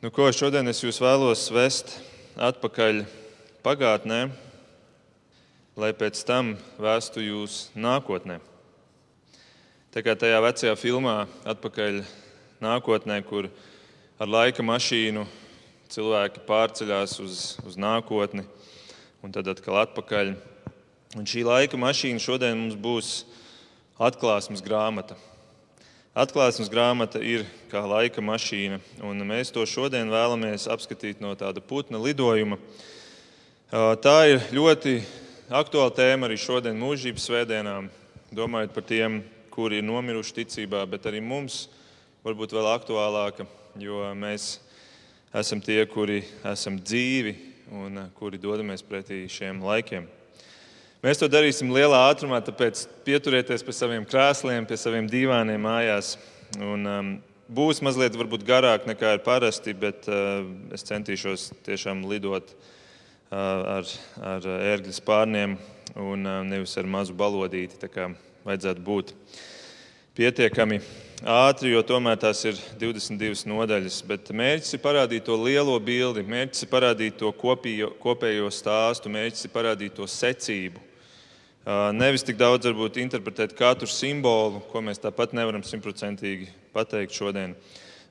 Nu, ko šodien es jūs vēlos vest atpakaļ pagātnē, lai pēc tam vēstu jūs nākotnē. Tā kā tajā vecajā filmā atpakaļ nākotnē, kur ar laika mašīnu cilvēki pārceļās uz, uz nākotni un tad atkal atpakaļ. Un šī laika mašīna šodien mums būs atklāsmes grāmata. Atklāsmes grāmata ir kā laika mašīna, un mēs to šodien vēlamies apskatīt no tāda putna lidojuma. Tā ir ļoti aktuāla tēma arī šodien mūžības svētdienām, domājot par tiem, kuri ir nomiruši ticībā, bet arī mums varbūt vēl aktuālāka, jo mēs esam tie, kuri esam dzīvi un kuri dodamies pretī šiem laikiem. Mēs to darīsim lielā ātrumā, tāpēc pieturieties pie saviem krēsliem, pie saviem dīvāniem mājās. Un, um, būs mazliet varbūt, garāk nekā ir parasti, bet uh, es centīšos tiešām lidot uh, ar, ar ērgļu spārniem un uh, nevis ar mazu balodīti. Tā kā vajadzētu būt pietiekami ātri, jo tomēr tās ir 22 nodaļas. Bet mērķis ir parādīt to lielo bildi, mērķis ir parādīt to kopījo, kopējo stāstu, mērķis ir parādīt to secību. Nevis tik daudz varbūt interpretēt katru simbolu, ko mēs tāpat nevaram simtprocentīgi pateikt šodien.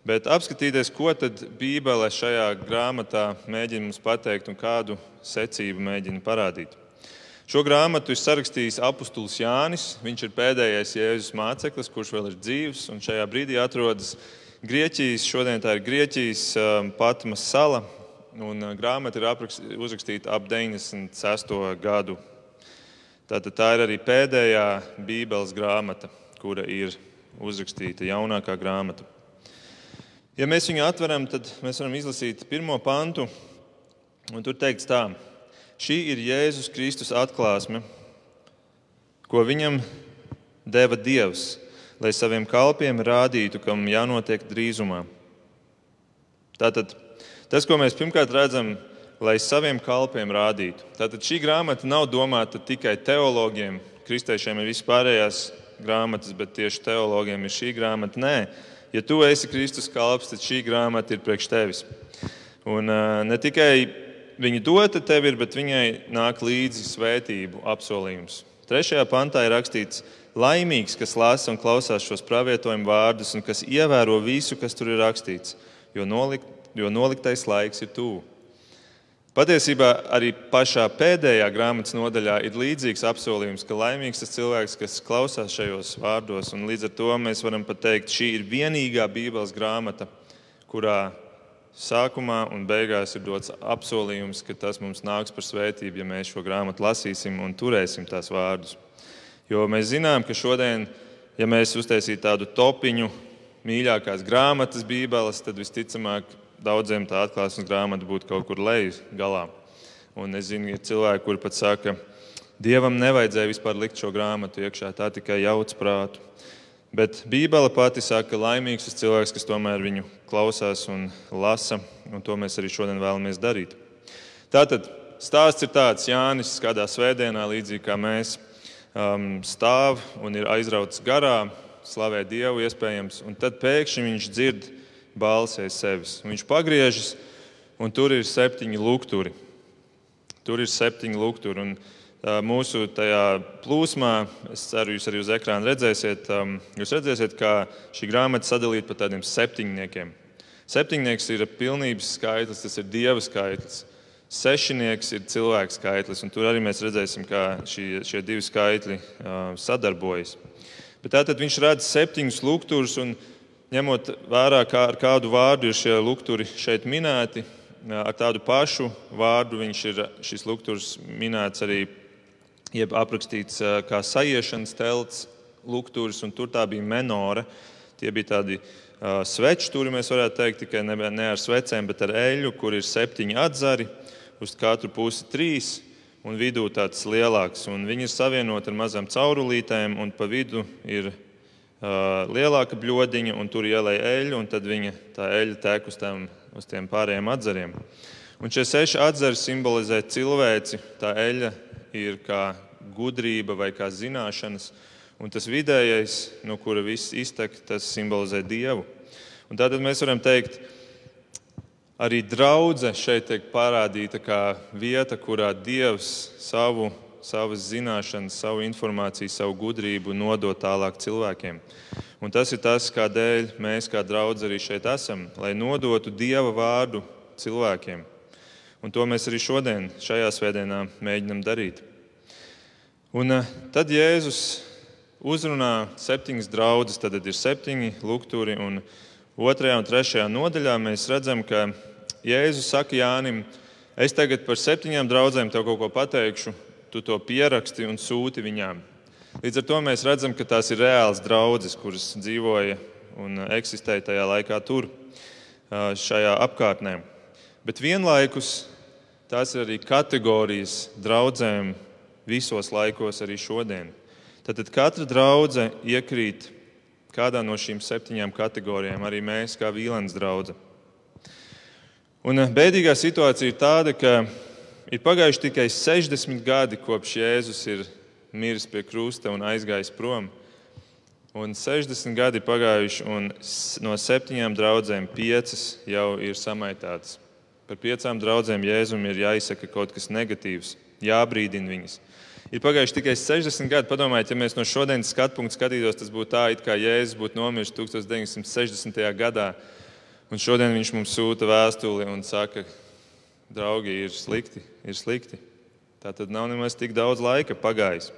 Bet apskatīties, ko tad Bībele šajā grāmatā mēģina mums pateikt un kādu secību mēģina parādīt. Šo grāmatu ir sarakstījis apustulis Jānis. Viņš ir pēdējais Jēzus māceklis, kurš vēl ir dzīves un šajā brīdī atrodas Grieķijas. Šodien tā ir Grieķijas Patmas sala. Un grāmata ir uzrakstīta ap 96. gadu Tātad tā ir arī pēdējā Bībeles grāmata, kura ir uzrakstīta, jaunākā grāmata. Ja mēs viņu atveram, tad mēs varam izlasīt pirmo pantu, un tur teikts tā: Šī ir Jēzus Kristus atklāsme, ko viņam deva Dievs, lai saviem kalpiem rādītu, kam jānotiek drīzumā. Tātad tas, ko mēs pirmkārt redzam, lai saviem kalpiem rādītu. Tātad šī grāmata nav domāta tikai teologiem. Kristiešiem ir vispārējās grāmatas, bet tieši teologiem ir šī grāmata. Nē, ja tu esi Kristus kalps, tad šī grāmata ir priekš tevis. Un uh, ne tikai viņa dota tev ir, bet viņai nāk līdzi svētību apsolījums. Trešajā pantā ir rakstīts, laimīgs, kas lasa un klausās šos pravietojumu vārdus un kas ievēro visu, kas tur ir rakstīts, jo, nolikt, jo noliktais laiks ir tuvu. Patiesībā arī pašā pēdējā grāmatas nodaļā ir līdzīgs apsolījums, ka laimīgs tas cilvēks, kas klausās šajos vārdos. Līdz ar to mēs varam pateikt, šī ir vienīgā Bībeles grāmata, kurā sākumā un beigās ir dots apsolījums, ka tas mums nāks par svētību, ja mēs šo grāmatu lasīsim un turēsim tās vārdus. Jo mēs zinām, ka šodien, ja mēs uztaisītu tādu topiņu mīļākās grāmatas Bībeles, tad visticamāk daudziem tā atklāsmes grāmata būtu kaut kur lejas galā. Un es zinu, ir cilvēki, kuri pat saka, Dievam nevajadzēja vispār likt šo grāmatu iekšā, tā tikai jauc prātu. Bet Bībele pati saka, ka laimīgs tas cilvēks, kas tomēr viņu klausās un lasa, un to mēs arī šodien vēlamies darīt. Tātad stāsts ir tāds, Jānis kādā svētdienā, līdzīgi kā mēs, um, stāv un ir aizrauts garā, slavē Dievu iespējams, un tad pēkšņi viņš dzird balsi aiz sevis. Viņš pagriežas, un tur ir septiņi lukturi. Tur ir septiņi lukturi. Un, uh, mūsu tajā plūsmā, es ceru, jūs arī uz ekrāna redzēsiet, um, jūs redzēsiet, kā šī grāmata sadalīta pa tādiem septiņniekiem. Septiņnieks ir pilnības skaitlis, tas ir dieva skaitlis. Sešnieks ir cilvēka skaitlis, un tur arī mēs redzēsim, kā šie, šie divi skaitļi uh, sadarbojas. Bet tātad viņš redz septiņus lukturus, un ņemot vērā, kā ar kādu vārdu ir šie lukturi šeit minēti, ar tādu pašu vārdu viņš ir šis lukturs minēts arī, jeb aprakstīts kā sajiešanas telts lukturs, un tur tā bija menora. Tie bija tādi uh, sveču turi, mēs varētu teikt, tikai ne, ne ar svecēm, bet ar eļļu, kur ir septiņi atzari, uz katru pusi trīs, un vidū tāds lielāks. Un viņi ir savienoti ar mazām caurulītēm, un pa vidu ir lielāka bļodiņa, un tur ielēja eļļu, un tad viņa tā eļļa tek uz, tām, uz tiem pārējiem atzariem. Un šie seši atzari simbolizē cilvēci. Tā eļļa ir kā gudrība vai kā zināšanas, un tas vidējais, no kura viss iztek, tas simbolizē dievu. Un tātad mēs varam teikt, Arī draudzene šeit tiek parādīta kā vieta, kurā Dievs savu, savas zināšanas, savu informāciju, savu gudrību nodod tālāk cilvēkiem. Un tas ir tas, kādēļ mēs kā draugi arī šeit esam, lai nodotu Dieva vārdu cilvēkiem. Un to mēs arī šodien, šajā svētdienā, mēģinam darīt. Un eh, tad Jēzus uzrunā septiņas draudzes, tad ir septiņi lukturi. Un otrajā un trešajā nodaļā mēs redzam, ka Jēzus saka Jānim, es tagad par septiņām draudzēm tev kaut ko pateikšu, tu to pieraksti un sūti viņām. Līdz ar to mēs redzam, ka tās ir reāls draudzes, kuras dzīvoja un eksistēja tajā laikā tur, šajā apkārtnē. Bet vienlaikus tās ir arī kategorijas draudzēm visos laikos, arī šodien. Tad katra draudzene iekrīt kādā no šīm septiņām kategorijām, arī mēs, kā Vīlens draudzene. Un bēdīgā situācija ir tāda, ka ir pagājuši tikai 60 gadi, kopš Jēzus ir miris pie krusta un aizgājis prom. Un 60 gadi pagājuši, un no septiņām draudzēm piecas jau ir samaitātas. Par piecām draudzēm Jēzum ir jāizsaka kaut kas negatīvs, jābrīdina viņas. Ir pagājuši tikai 60 gadi. Padomājiet, ja mēs no šodienas skatu punkta skatītos, tas būtu tā, it kā Jēzus būtu nomiris 1960. gadā. Un šodien viņš mums sūta vēstuli un saka, draugi, ir slikti, ir slikti. Tā tad nav nemaz tik daudz laika pagājis.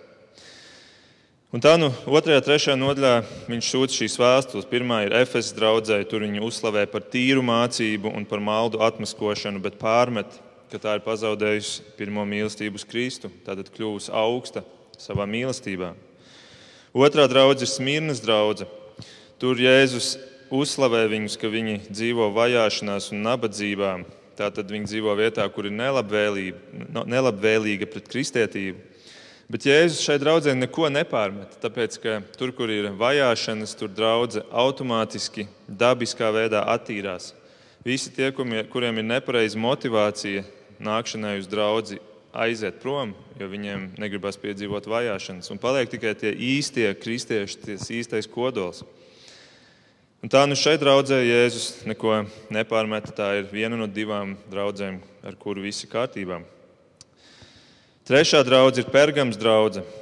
Un tā nu otrajā, trešajā nodaļā viņš sūta šīs vēstules. Pirmā ir Efesas draudzē, tur viņi uzslavē par tīru mācību un par maldu atmaskošanu, bet pārmet, ka tā ir pazaudējusi pirmo mīlestību uz Kristu, tātad kļuvusi augsta savā mīlestībā. Otrā draudzene ir Smirnas draudzene. Tur Jēzus uzslavē viņus, ka viņi dzīvo vajāšanās un nabadzībā. Tātad viņi dzīvo vietā, kur ir nelabvēlīga pret kristietību. Bet Jēzus šai draudzē neko nepārmet, tāpēc ka tur, kur ir vajāšanas, tur draudzene automātiski, dabiskā veidā attīrās. Visi tie, kuriem ir nepareiza motivācija nākšanai uz draugu, aiziet prom, jo viņiem negribas piedzīvot vajāšanas. Un paliek tikai tie īstie kristieši, tas īstais kodols. Un tā nu šeit draudzē Jēzus neko nepārmeta. Tā ir viena no divām draudzēm, ar kuru viss ir kārtībā. Trešā draudzene ir Pergams draudzene.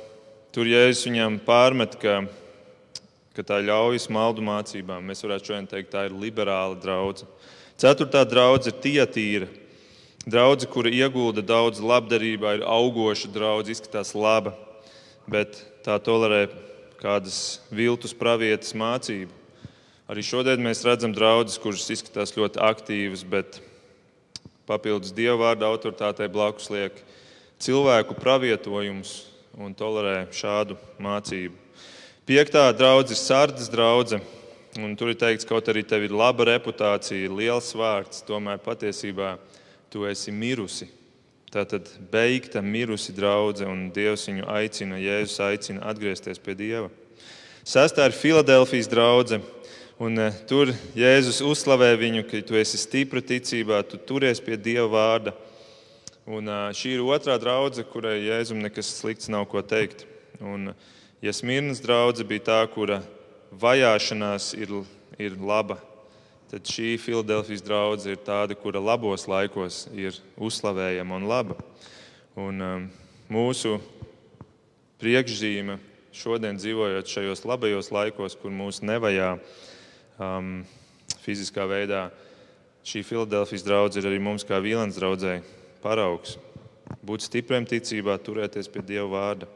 Tur Jēzus viņam pārmet, ka, ka tā ļaujas maldu mācībām. Mēs varētu šodien teikt, tā ir liberāla draudzene. Ceturtā draudzene ir Tietīra. Draudzene, kura iegulda daudz labdarībā, ir augoša draudzene, izskatās laba, bet tā tolerē kādas viltus pravietas mācību. Arī šodien mēs redzam draugus, kuras izskatās ļoti aktīvas, bet papildus dievu vārdu autoritātei blakus liek cilvēku pravietojumus un tolerē šādu mācību. Piektā draudzene ir Sārdas draudzene. Un tur ir teikts, ka kaut arī tev ir laba reputācija, liels vārds, tomēr patiesībā tu esi mirusi. Tā tad beigta, mirusi draudzene, un Dievs viņu aicina, Jēzus aicina atgriezties pie Dieva. Sestā ir Filadelfijas draudzene. Un, uh, tur Jēzus uzslavē viņu, ka tu esi stipra ticībā, tu turies pie Dieva vārda. Un, uh, šī ir otrā draudzene, kurai Jēzum nekas slikts nav ko teikt. Un, ja Smirnas draudzene bija tā, kura vajāšanās ir, ir laba, tad šī Filadelfijas draudzene ir tāda, kura labos laikos ir uzslavējama un laba. Un, um, mūsu priekšzīme šodien dzīvojot šajos labajos laikos, kur mūs nevajā, um, fiziskā veidā. Šī Filadelfijas draudzene ir arī mums, kā Vīlens draugai, paraugs. Būt stipriem ticībā, turēties pie Dieva vārda.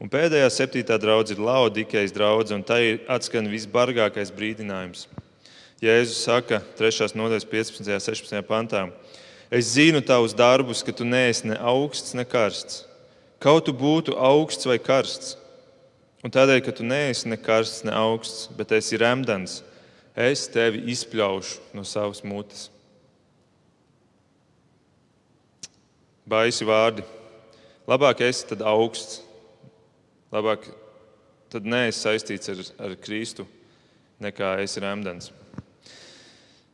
Un pēdējā septītā draudzene ir Laudikejas draudzene, un tā ir atskan visbargākais brīdinājums. Jēzus saka 3. nodaļas 15. un 16. pantā: Es zinu tavus darbus, ka tu neesi ne augsts, ne karsts. Kaut tu būtu augsts vai karsts. Un tādēļ, ka tu neesi ne karsts, ne augsts, bet esi remdens, es tevi izpļaušu no savas mutes. Baisi vārdi. Labāk esi tad augsts, labāk tad neesi saistīts ar, ar Kristu, nekā esi remdens.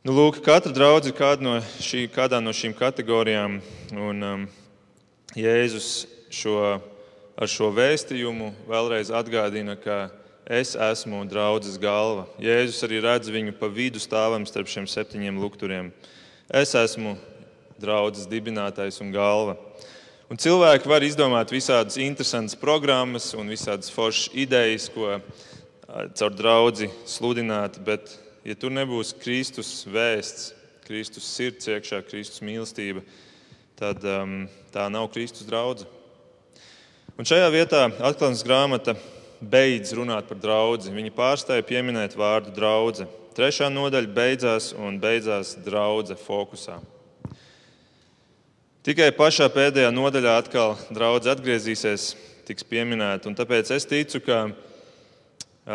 Nu, lūk, katra draudzene ir kāda no, šī, kādā no šīm kategorijām. Un, um, Jēzus šo, ar šo vēstījumu vēlreiz atgādina, ka es esmu draudzes galva. Jēzus arī redz viņu pa vidu stāvam starp šiem septiņiem lukturiem. Es esmu draudzes dibinātājs un galva. Un cilvēki var izdomāt visādas interesantas programmas un visādas foršas idejas, ko caur draugu sludināt, bet, ja tur nebūs Kristus vēsts, Kristus sirds iekšā, Kristus mīlestība, tad um, tā nav Kristus draudzene. Un šajā vietā atklāsmes grāmata beidz runāt par draugu. Viņi pārstāja pieminēt vārdu draudzene. Trešā nodaļa beidzās un beidzās draudzene fokusā. Tikai pašā pēdējā nodaļā atkal draudzene atgriezīsies, tiks pieminēta. Tāpēc es ticu, ka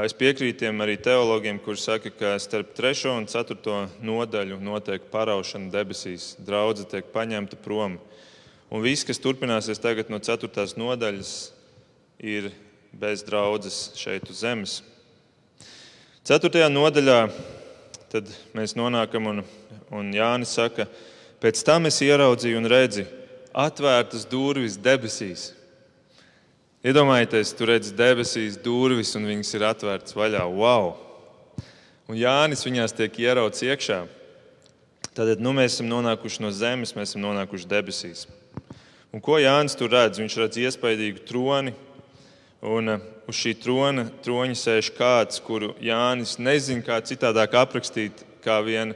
es piekrītu tiem arī teologiem, kuriem saka, ka starp trešo un ceturto nodaļu notiek paraušana debesīs. Draudzene tiek paņemta prom. Un viss, kas turpināsies tagad no 4. nodaļas, ir bez draudzes šeit uz zemes. 4. nodaļā mēs nonākam, un, un Jānis saka, pēc tam es ieraudzīju un redzu atvērtas durvis debesīs. Iedomājieties, tur redzat debesīs durvis, un viņas ir atvērtas vaļā. Wow! Un Jānis viņās tiek ierauts iekšā. Tad nu, mēs esam nonākuši no zemes, mēs esam nonākuši debesīs. Un ko Jānis tur redz? Viņš redz iespaidīgu troni, un uh, uz šī trona troņa sēž kāds, kuru Jānis nezina, kā citādāk aprakstīt, kā vien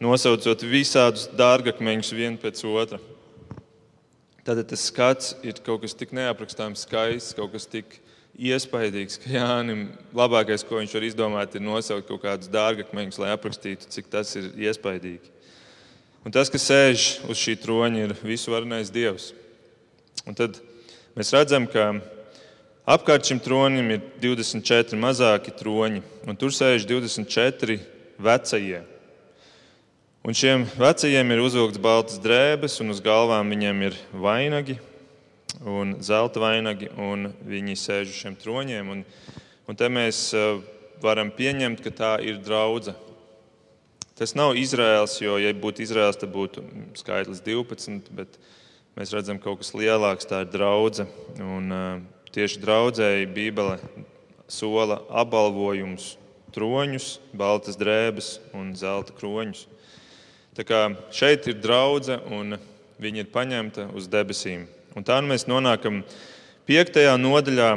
nosaucot visādus dārgakmeņus vienu pēc otra. Tātad tas skats ir kaut kas tik neaprakstāms skaists, kaut kas tik iespaidīgs, ka Jānis labākais, ko viņš var izdomāt, ir nosaukt kaut kādus dārgakmeņus, lai aprakstītu, cik tas ir iespaidīgi. Un tas, kas sēž uz šī troņa, ir visvarenais Dievs. Un tad mēs redzam, ka apkārt šim tronim ir 24 mazāki troņi, un tur sēž 24 vecie. Un šiem vecajiem ir uzvilkts baltas drēbes, un uz galvām viņiem ir vainagi, un zelta vainagi, un viņi sēž uz šiem troņiem. Un, un te mēs eh, varam pieņemt, ka tā ir draudzene. Tas nav Izraels, jo, ja būtu Izraels, tad būtu skaitlis 12, bet mēs redzam, ka kaut kas lielāks tā ir draudzene. Tieši draudzēji Bībele sola apbalvojumus, troņus, baltas drēbes un zelta kroņus. Tā kā šeit ir draudzene un viņa ir paņemta uz debesīm. Un tā nu mēs nonākam piektajā nodaļā,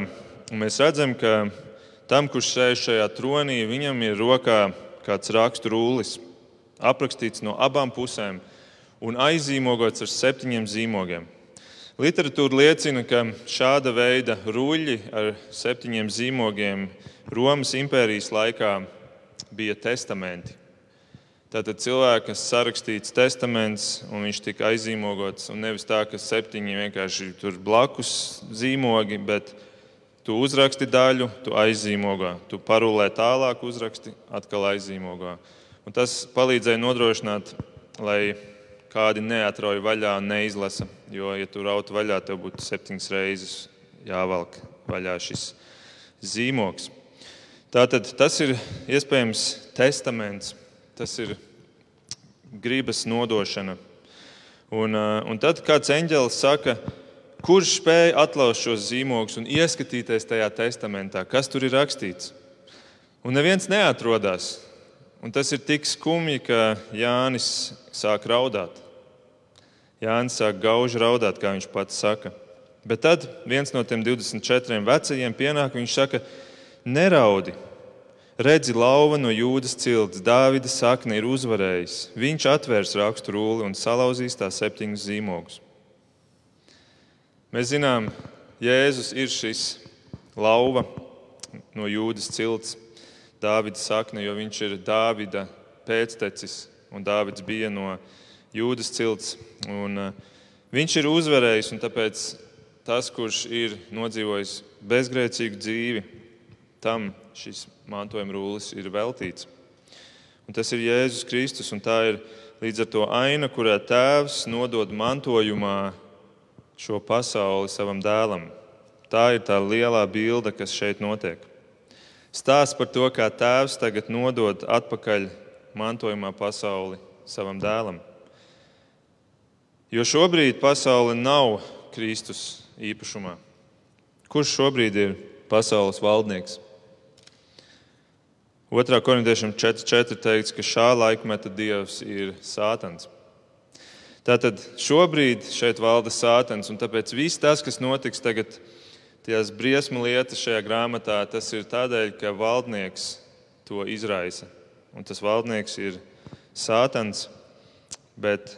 un mēs redzam, ka tam, kurš sēž šajā tronī, viņam ir rokā kāds raksturūlis aprakstīts no abām pusēm un aizīmogots ar septiņiem zīmogiem. Literatūra liecina, ka šāda veida ruļļi ar septiņiem zīmogiem Romas impērijas laikā bija testamenti. Tātad cilvēks, kas sarakstīts testaments, un viņš tika aizīmogots, un nevis tā, ka septiņi vienkārši tur blakus zīmogi, bet tu uzraksti daļu, tu aizīmogā, tu parulē tālāk, uzraksti, atkal aizīmogā. Un tas palīdzēja nodrošināt, lai kādi neatrauj vaļā un neizlasa. Jo, ja tu rautu vaļā, tev būtu septiņas reizes jāvelk vaļā šis zīmoks. Tātad tas ir iespējams testaments, tas ir gribas nodošana. Un, uh, un tad kāds eņģēlis saka, kurš spēja atlaust šos zīmogus un ieskatīties tajā testamentā, kas tur ir rakstīts. Un neviens neatrodās. Un tas ir tik skumji, ka Jānis sāk raudāt. Jānis sāk gauži raudāt, kā viņš pats saka. Bet tad viens no tiem 24 vecajiem pienāk, viņš saka, neraudi. Redzi, lauva no jūdas cilts, Dāvida sakne ir uzvarējis. Viņš atvērs rakstu rūli un salauzīs tās septiņus zīmogus. Mēs zinām, Jēzus ir šis lauva no jūdas cilts. Dāvida sakne, jo viņš ir Dāvida pēctecis, un Dāvids bija no Jūdas cilts. Un, uh, viņš ir uzvarējis, un tāpēc tas, kurš ir nodzīvojis bezgrēcīgu dzīvi, tam šis mantojuma rūlis ir veltīts. Un tas ir Jēzus Kristus, un tā ir līdz ar to aina, kurā tēvs nodod mantojumā šo pasauli savam dēlam. Tā ir tā lielā bilde, kas šeit notiek. Stāsts par to, kā tēvs tagad nodod atpakaļ mantojumā pasauli savam dēlam. Jo šobrīd pasaule nav Kristus īpašumā. Kurš šobrīd ir pasaules valdnieks? 2. korintiešiem 4.4 teikts, ka šā laikmeta dievs ir Sātans. Tātad šobrīd šeit valda sātens, un tāpēc viss tas, kas notiks tagad, tās briesmu lietas šajā grāmatā, tas ir tādēļ, ka valdnieks to izraisa. Un tas valdnieks ir sātens, bet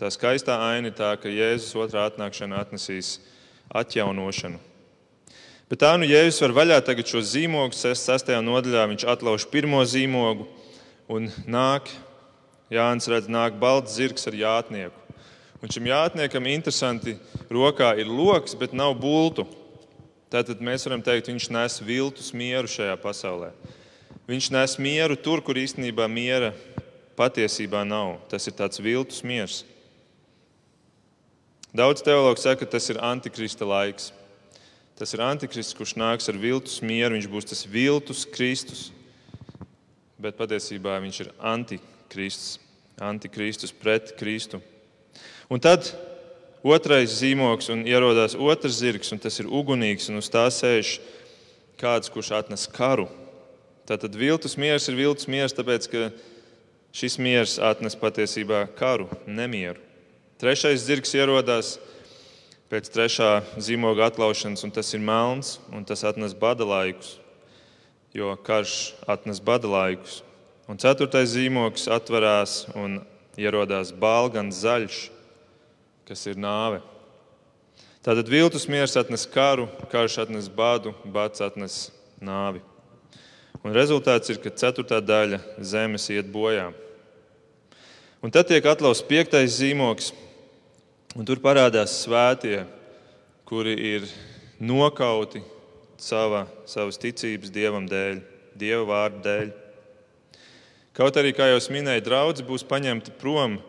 tā skaistā aina ir tā, ka Jēzus otrā atnākšana atnesīs atjaunošanu. Bet tā nu Jēzus var vaļā tagad šo zīmogu, 6. nodaļā viņš atlauž pirmo zīmogu un nāk Jānis redz, nāk balts zirgs ar jātnieku. Un šim jātniekam interesanti rokā ir loks, bet nav bultu. Tātad mēs varam teikt, viņš nes viltus mieru šajā pasaulē. Viņš nes mieru tur, kur īstenībā miera patiesībā nav. Tas ir tāds viltus miers. Daudz teologu saka, ka tas ir antikrista laiks. Tas ir antikrists, kurš nāks ar viltus mieru. Viņš būs tas viltus Kristus. Bet patiesībā viņš ir antikrists. Kristus, antikristus pret Kristu. Un tad otrais zīmogs un ierodās otrs zirgs, un tas ir ugunīgs, un uz tā sēž kāds, kurš atnes karu. Tātad viltus miers ir viltus miers, tāpēc ka šis miers atnes patiesībā karu, nemieru. Trešais zirgs ierodās pēc trešā zīmoga atlaušanas, un tas ir melns, un tas atnes bada laikus, jo karš atnes bada laikus. Un ceturtais zīmogs atverās un ierodās balgans zaļš, kas ir nāve. Tātad viltus miers atnes karu, karš atnes badu, bats atnes nāvi. Un rezultāts ir, ka ceturtā daļa zemes iet bojā. Un tad tiek atlausts piektais zīmogs, un tur parādās svētie, kuri ir nokauti sava, savas ticības dievam dēļ, dieva vārdu dēļ. Kaut arī, kā jau minēju, draugi būs paņemti prom,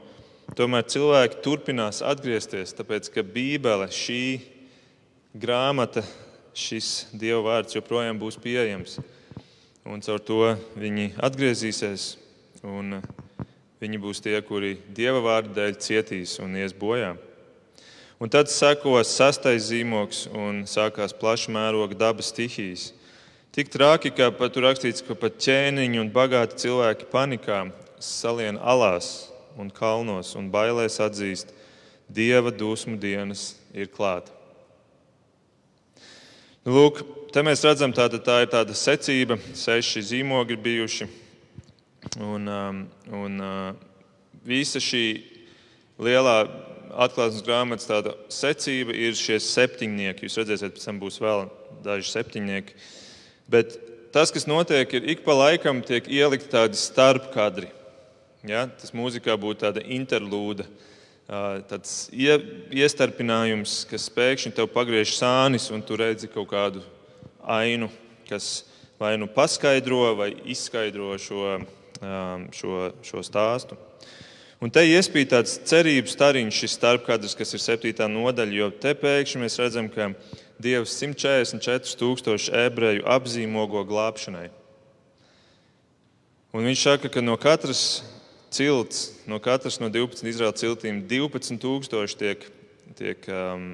tomēr cilvēki turpinās atgriezties, tāpēc ka Bībele, šī grāmata, šis Dieva vārds joprojām būs pieejams. Un caur to viņi atgriezīsies, un viņi būs tie, kuri Dieva vārda dēļ cietīs un ies bojā. Un tad sekos sastais zīmogs un sākās plaša mēroga dabas stihijas. Tik traki, ka pat tur rakstīts, ka pat ķēniņi un bagāti cilvēki panikā salien alās un kalnos un bailēs atzīst, Dieva dusmu dienas ir klāta. Nu, lūk, te mēs redzam, tāda, tā ir tāda secība, seši zīmogi bijuši. Un, um, un uh, visa šī lielā atklāsmes grāmatas secība ir šie septiņnieki. Jūs redzēsiet, pēc tam būs vēl daži septiņnieki. Bet tas, kas notiek, ir ik pa laikam tiek ielikt tādi starpkadri. Ja? Tas mūzikā būtu tāda interlūda, tāds iestarpinājums, kas pēkšņi tev pagriež sānis un tu redzi kaut kādu ainu, kas vai nu paskaidro vai izskaidro šo, šo, šo stāstu. Un te iespīd tāds cerības stariņš, šis starpkadrs, kas ir septītā nodaļa, jo te pēkšņi mēs redzam, ka Dievs 144 tūkstoši ebreju apzīmogo glābšanai. Un viņš saka, ka no katras cilts, no katras no 12 Izraēlas ciltīm 12 tūkstoši tiek, tiek um,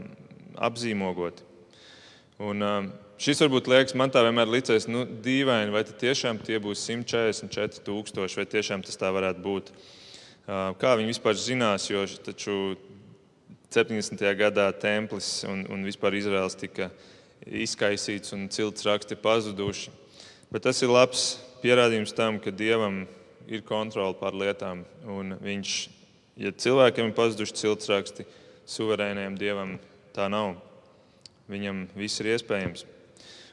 apzīmogoti. Un, um, šis varbūt liekas, man tā vienmēr licies nu, dīvaini, vai tiešām tie būs 144 tūkstoši, vai tiešām tas tā varētu būt. Uh, kā viņi vispār zinās, jo taču 70. gadā templis un, un vispār Izraels tika izkaisīts un cilts raksti pazuduši. Bet tas ir labs pierādījums tam, ka Dievam ir kontrole pār lietām. Un viņš, ja cilvēkiem ir pazuduši cilts raksti, suverēniem Dievam tā nav. Viņam viss ir iespējams.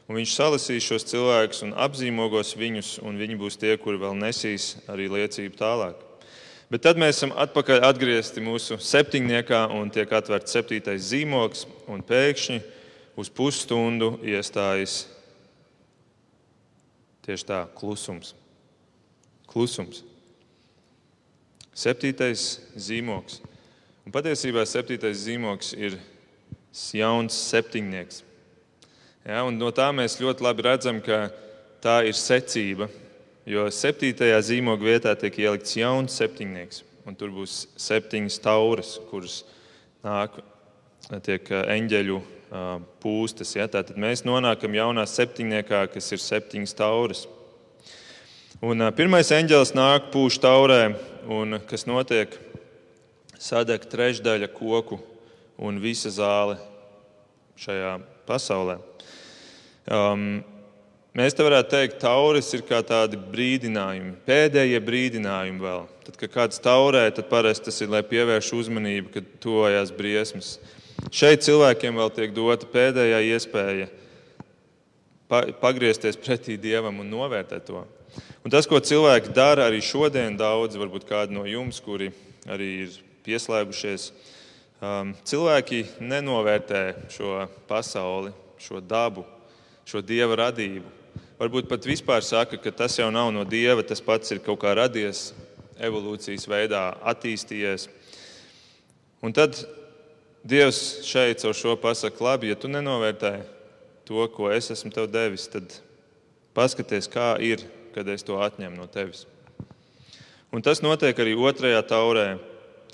Un viņš salasīs šos cilvēkus un apzīmogos viņus, un viņi būs tie, kuri vēl nesīs arī liecību tālāk. Bet tad mēs esam atpakaļ atgriezti mūsu septiņniekā un tiek atvērts septītais zīmogs, un pēkšņi uz pusstundu iestājas tieši tā klusums. Klusums. Septītais zīmogs. Un patiesībā septītais zīmogs ir jauns septiņnieks. Ja, no tā mēs ļoti labi redzam, ka tā ir secība jo septītajā zīmoga vietā tiek ielikts jauns septiņnieks. Tur būs septiņas tauras, kuras nāk, tiek eņģeļu pūstas. Ja? Tātad mēs nonākam jaunā septiņniekā, kas ir septiņas tauras. Un pirmais eņģelis nāk pūš taurē, un kas notiek? sadeg trešdaļa koku un visa zāle šajā pasaulē. Um, Mēs te varētu teikt, ka tauris ir kā tādi brīdinājumi, pēdējie brīdinājumi vēl. Tad, kad kāds taurē, tad parasti tas ir, lai pievērš uzmanību, kad tuvojas briesmas. Šeit cilvēkiem vēl tiek dota pēdējā iespēja pagriezties pretī Dievam un novērtēt to. Un tas, ko cilvēki dara arī šodien, daudz, varbūt kādi no jums, kuri arī ir pieslēgušies, um, cilvēki nenovērtē šo pasauli, šo dabu, šo dieva radību varbūt pat vispār saka, ka tas jau nav no dieva, tas pats ir kaut kā radies, evolūcijas veidā attīstījies. Un tad Dievs šeit caur šo pasakā, labi, ja tu nenovērtē to, ko es esmu tev devis, tad paskaties, kā ir, kad es to atņemu no tevis. Un tas notiek arī otrajā taurē.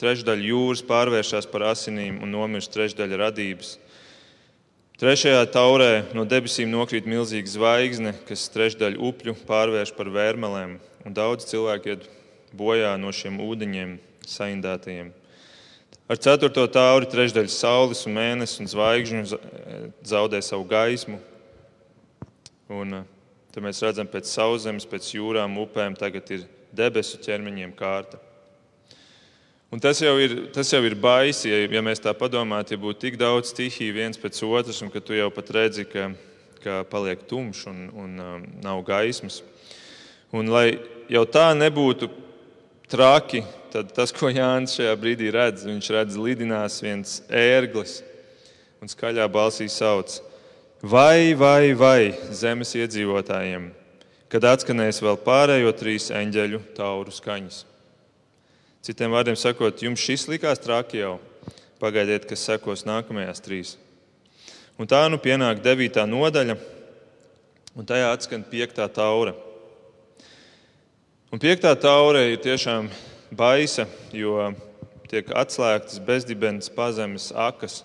Trešdaļa jūras pārvēršas par asinīm un nomirst trešdaļa radības. Trešajā taurē no debesīm nokrīt milzīga zvaigzne, kas trešdaļu upļu pārvērš par vērmelēm, un daudz cilvēku iet bojā no šiem ūdeņiem saindētajiem. Ar ceturto tauri trešdaļa saules, un mēnesis un zvaigžņu zaudē savu gaismu. Un, eh, tad mēs redzam, pēc sauszemes, pēc jūrām, upēm tagad ir debesu ķermeņiem kārta. Un tas jau ir, tas jau ir baisi, ja, ja mēs tā padomājam, ja būtu tik daudz stihiju viens pēc otras, un ka tu jau pat redzi, ka, ka paliek tumšs un, un um, nav gaismas. Un, lai jau tā nebūtu traki, tad tas, ko Jānis šajā brīdī redz, viņš redz lidinās viens ērglis un skaļā balsī sauc: Vai, vai, vai zemes iedzīvotājiem, kad atskanēs vēl pārējo trīs eņģeļu tauru skaņas? Citiem vārdiem sakot, jums šis likās traki jau. Pagaidiet, kas sekos nākamajās trīs. Un tā nu pienāk devītā nodaļa, un tajā atskan piektā taura. Un piektā taura ir tiešām baisa, jo tiek atslēgtas bezdibens pazemes akas.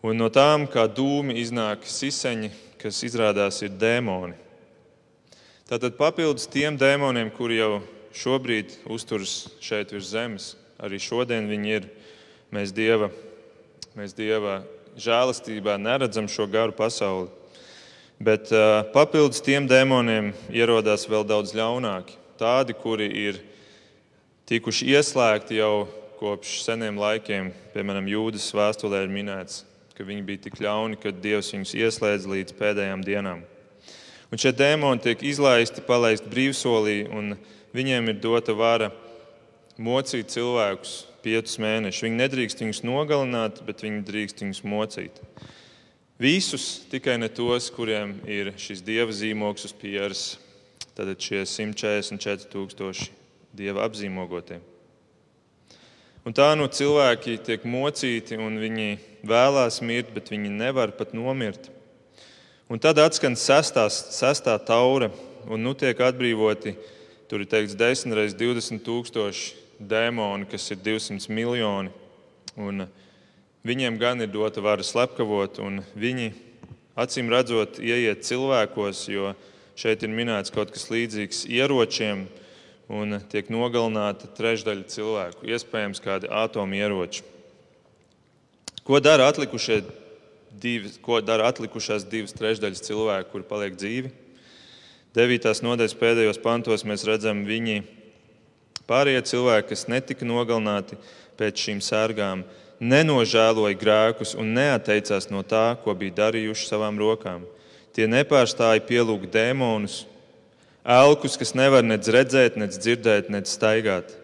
Un no tām kā dūmi iznāk siseņi, kas izrādās ir dēmoni. Tātad papildus tiem dēmoniem, kuri jau šobrīd uzturas šeit virs zemes. Arī šodien viņi ir. Mēs Dieva, mēs dieva žēlastībā neredzam šo garu pasauli. Bet uh, papildus tiem dēmoniem ierodās vēl daudz ļaunāki. Tādi, kuri ir tikuši ieslēgti jau kopš seniem laikiem, piemēram, Jūdas vēstulē ir minēts, ka viņi bija tik ļauni, ka Dievs viņus ieslēdz līdz pēdējām dienām. Un šie dēmoni tiek izlaisti, palaisti brīvsolī, un Viņiem ir dota vara mocīt cilvēkus piecus mēnešus. Viņi nedrīkst viņus nogalināt, bet viņi drīkst viņus mocīt. Visus, tikai ne tos, kuriem ir šis dieva zīmogs uz pieres, tad šie 144,000 dieva apzīmogotie. Un tā nu cilvēki tiek mocīti, un viņi vēlās mirt, bet viņi nevar pat nomirt. Un tad atskan sestā, sestā taura, un nu tiek atbrīvoti Tur ir teikts 10 reizes 20 tūkstoši dēmoni, kas ir 200 miljoni. Un viņiem gan ir dota vara slepkavot, un viņi acīm redzot ieiet cilvēkos, jo šeit ir minēts kaut kas līdzīgs ieročiem, un tiek nogalināta trešdaļa cilvēku, iespējams, kādi atomu ieroči. Ko dara, divi, ko dara atlikušās divas trešdaļas cilvēku, kuri paliek dzīvi? 9. nodaļas pēdējos pantos mēs redzam, viņi pārējie cilvēki, kas netika nogalināti pēc šīm sērgām, nenožēloja grēkus un neatteicās no tā, ko bija darījuši savām rokām. Tie nepārstāja pielūgt dēmonus, elkus, kas nevar nec redzēt, nec dzirdēt, nec staigāt.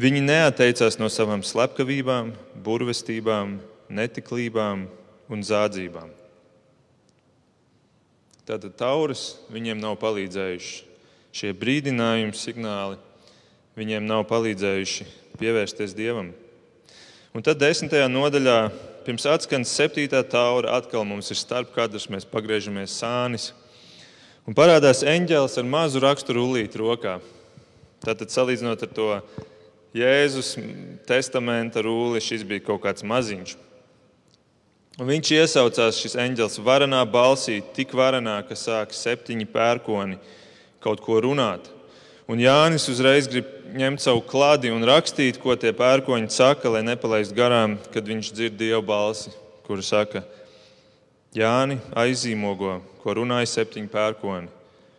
Viņi neatteicās no savām slepkavībām, burvestībām, netiklībām un zādzībām. Tātad taurus viņiem nav palīdzējuši. Šie brīdinājumi, signāli viņiem nav palīdzējuši pievērsties Dievam. Un tad desmitajā nodaļā, pirms atskaņas septītā taura, atkal mums ir starpkadrs, mēs pagriežamies sānis. Un parādās eņģēlis ar mazu raksturu rullīti rokā. Tātad, salīdzinot ar to Jēzus testamenta rulli, šis bija kaut kāds maziņš. Un viņš iesaucās šis eņģelis varenā balsī, tik varenā, ka sāk septiņi pērkoni kaut ko runāt. Un Jānis uzreiz grib ņemt savu klādi un rakstīt, ko tie pērkoņi saka, lai nepalaistu garām, kad viņš dzird dievu balsi, kura saka, Jāni aizīmogo, ko runāja septiņi pērkoni,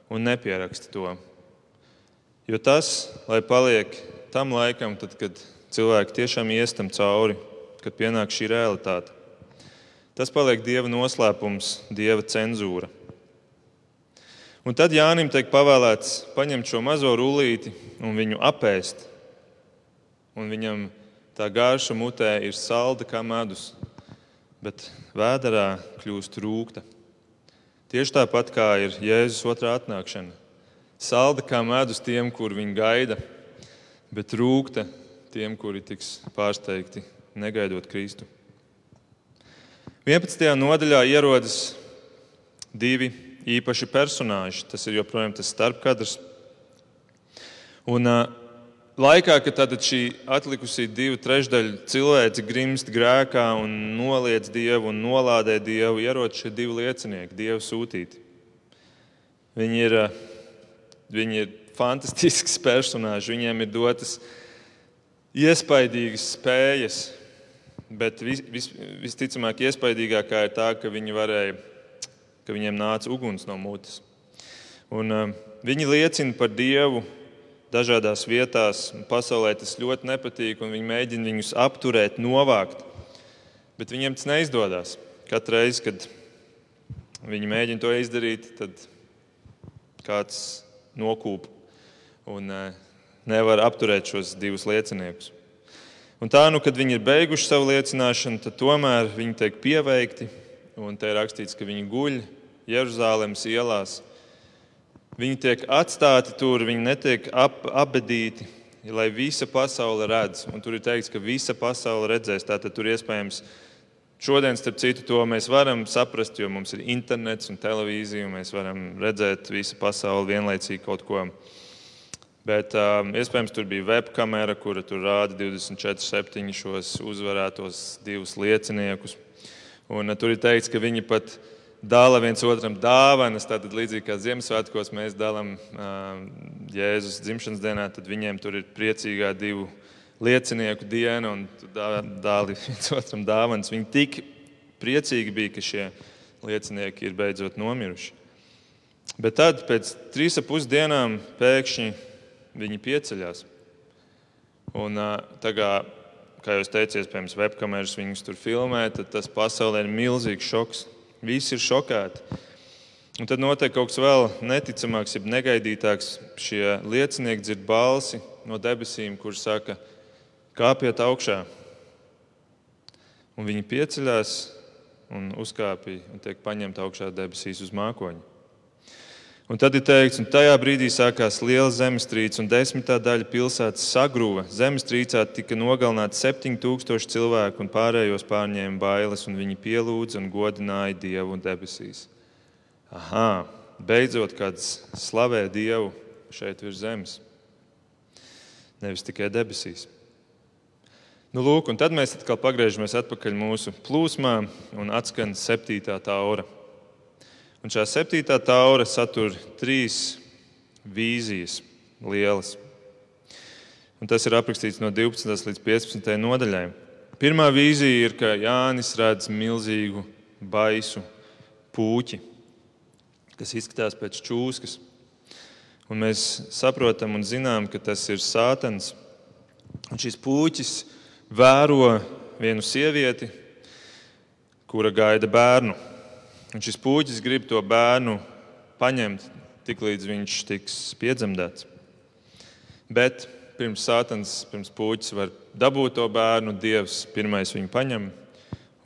un nepieraksti to. Jo tas, lai paliek tam laikam, tad, kad cilvēki tiešām iestam cauri, kad pienāk šī realitāte. Tas paliek Dieva noslēpums, Dieva cenzūra. Un tad Jānim tiek pavēlēts paņemt šo mazo rullīti un viņu apēst. Un viņam tā garša mutē ir salda kā medus, bet vēderā kļūst rūkta. Tieši tāpat kā ir Jēzus otrā atnākšana. Salda kā medus tiem, kur viņi gaida, bet rūkta tiem, kuri tiks pārsteigti negaidot Kristu. 11. nodaļā ierodas divi īpaši personāži. Tas ir joprojām tas starpkadrs. Un laikā, kad šī atlikusī divu trešdaļu cilvēci grimst grēkā un noliedz Dievu un nolādē Dievu, ierodas šie divi liecinieki, Dievu sūtīti. Viņi ir, viņi ir fantastisks personāži, viņiem ir dotas iespaidīgas spējas Bet vis, vis, visticamāk, iespaidīgākā ir tā, ka, viņi varēja, ka viņiem nāca uguns no mutes. Un, uh, viņi liecina par Dievu dažādās vietās. Pasaulē tas ļoti nepatīk, un viņi mēģina viņus apturēt, novākt. Bet viņiem tas neizdodas. Katru reizi, kad viņi mēģina to izdarīt, tad kāds nokūp un uh, nevar apturēt šos divus lieciniekus. Un tā, nu, kad viņi ir beiguši savu liecināšanu, tad tomēr viņi tiek pieveikti. Un te ir rakstīts, ka viņi guļ Jeruzalemes ielās. Viņi tiek atstāti tur, viņi netiek ap, apbedīti, lai visa pasaule redz. Un tur ir teikts, ka visa pasaule redzēs. Tātad tur iespējams šodien, starp citu, to mēs varam saprast, jo mums ir internets un televīzija, un mēs varam redzēt visu pasauli vienlaicīgi kaut ko. Bet um, iespējams tur bija webkamera, kura tur rāda 24,7 šos uzvarētos divus lieciniekus. Un, uh, tur ir teikts, ka viņi pat dāvā viens otram dāvanas. Tātad līdzīgi kā Ziemassvētkos mēs dalām uh, Jēzus dzimšanas dienā, tad viņiem tur ir priecīgā divu liecinieku diena un dāvā viens otram dāvanas. Viņi tik priecīgi bija, ka šie liecinieki ir beidzot nomiruši. Bet tad, pēc trīs ap pus dienām, pēkšņi viņi pieceļās. Un, tagad, kā jūs teicāt, pirms webkameras viņus tur filmē, tad tas pasaulē ir milzīgs šoks. Visi ir šokēti. Un tad notiek kaut kas vēl neticamāks, jeb negaidītāks. Šie liecinieki dzird balsi no debesīm, kurš saka, kāpiet augšā. Un viņi pieceļās un uzkāpja un tiek paņemti augšā debesīs uz mākoņa. Un tad ir teikts, un tajā brīdī sākās liela zemestrīce, un desmitā daļa pilsētas sagrūva. Zemestrīcē tika nogalināti 7000 cilvēku, un pārējos pārņēma bailes, un viņi pielūdza un godināja Dievu un debesīs. Aha, beidzot kāds slavē Dievu šeit virs zemes, nevis tikai debesīs. Nu, lūk, un tad mēs atkal pagriežamies atpakaļ mūsu plūsmā un atskan septītā taura. Un šā septītā taura satur trīs vīzijas lielas. Un tas ir aprakstīts no 12. līdz 15. nodaļai. Pirmā vīzija ir, ka Jānis redz milzīgu, baisu puķi, kas izskatās pēc čūskas. Un mēs saprotam un zinām, ka tas ir sātans. Un šis puķis vēro vienu sievieti, kura gaida bērnu. Un šis puķis grib to bērnu paņemt, tiklīdz viņš tiks piedzemdēts. Bet pirms sātans, pirms puķis var dabūt to bērnu, Dievs pirmais viņu paņem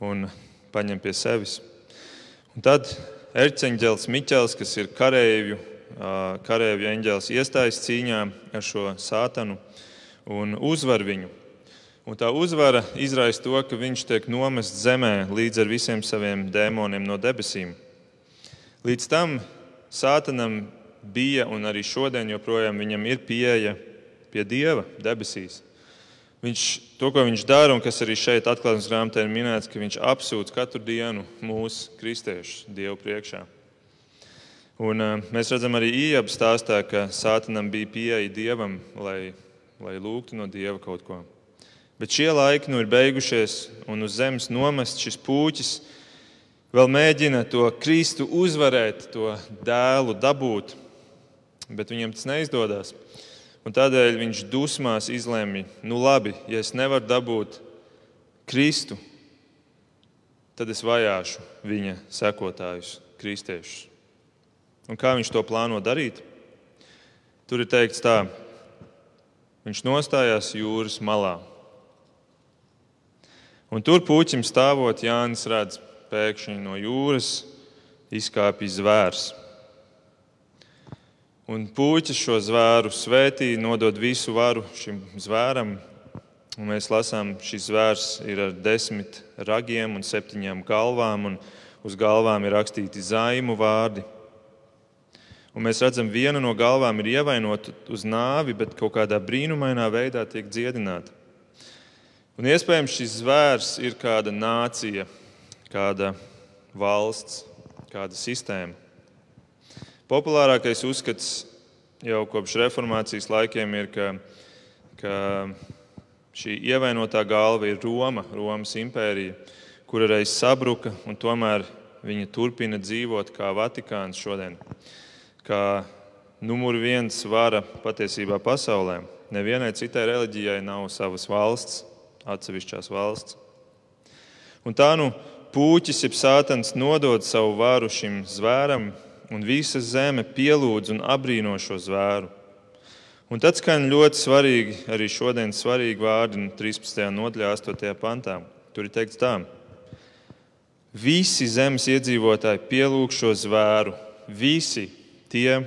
un paņem pie sevis. Un tad erceņģēlis Miķels, kas ir kareivju, kareivju eņģēlis, iestājas cīņā ar šo sātanu un uzvar viņu. Un tā uzvara izraisa to, ka viņš tiek nomests zemē līdz ar visiem saviem dēmoniem no debesīm. Līdz tam Sātanam bija un arī šodien joprojām viņam ir pieeja pie Dieva debesīs. Viņš, to, ko viņš dara, un kas arī šeit atklāsmes grāmatā ir minēts, ka viņš apsūdz katru dienu mūsu kristiešus Dievu priekšā. Un, uh, mēs redzam arī Iebu stāstā, ka Sātanam bija pieeja dievam, lai, lai lūgtu no dieva kaut ko. Bet šie laiki nu ir beigušies, un uz zemes nomest šis puķis vēl mēģina to Kristu uzvarēt, to dēlu dabūt, bet viņam tas neizdodas. Un tādēļ viņš dusmās izlēma, nu labi, ja es nevaru dabūt Kristu, tad es vajāšu viņa sekotājus, kristiešus. Un kā viņš to plāno darīt? Tur ir teikts tā, viņš nostājās jūras malā. Un tur puķim stāvot, Jānis redz, pēkšņi no jūras izkāpj zvērs. Un puķis šo zvēru svētī, nodod visu varu šim zvēram. Un mēs lasām, šis zvērs ir ar desmit ragiem un septiņām galvām, un uz galvām ir rakstīti zaimu vārdi. Un mēs redzam, viena no galvām ir ievainota uz nāvi, bet kaut kādā brīnumainā veidā tiek dziedināta. Un iespējams šis zvērs ir kāda nācija, kāda valsts, kāda sistēma. Populārākais uzskats jau kopš reformācijas laikiem ir, ka, ka šī ievainotā galva ir Roma, Romas impērija, kura reiz sabruka, un tomēr viņa turpina dzīvot kā Vatikāns šodien, kā numur viens vara patiesībā pasaulē. Nevienai citai reliģijai nav savas valsts, atsevišķās valsts. Un tā nu Pūķis, jeb sātans, nodod savu varu šim zvēram, un visa zeme pielūdz un apbrīno šo zvēru. Un tad skan ļoti svarīgi, arī šodien svarīgi vārdi 13. nodaļā, 8. pantā. Tur ir teikts tā: Visi zemes iedzīvotāji pielūg šo zvēru, visi tie,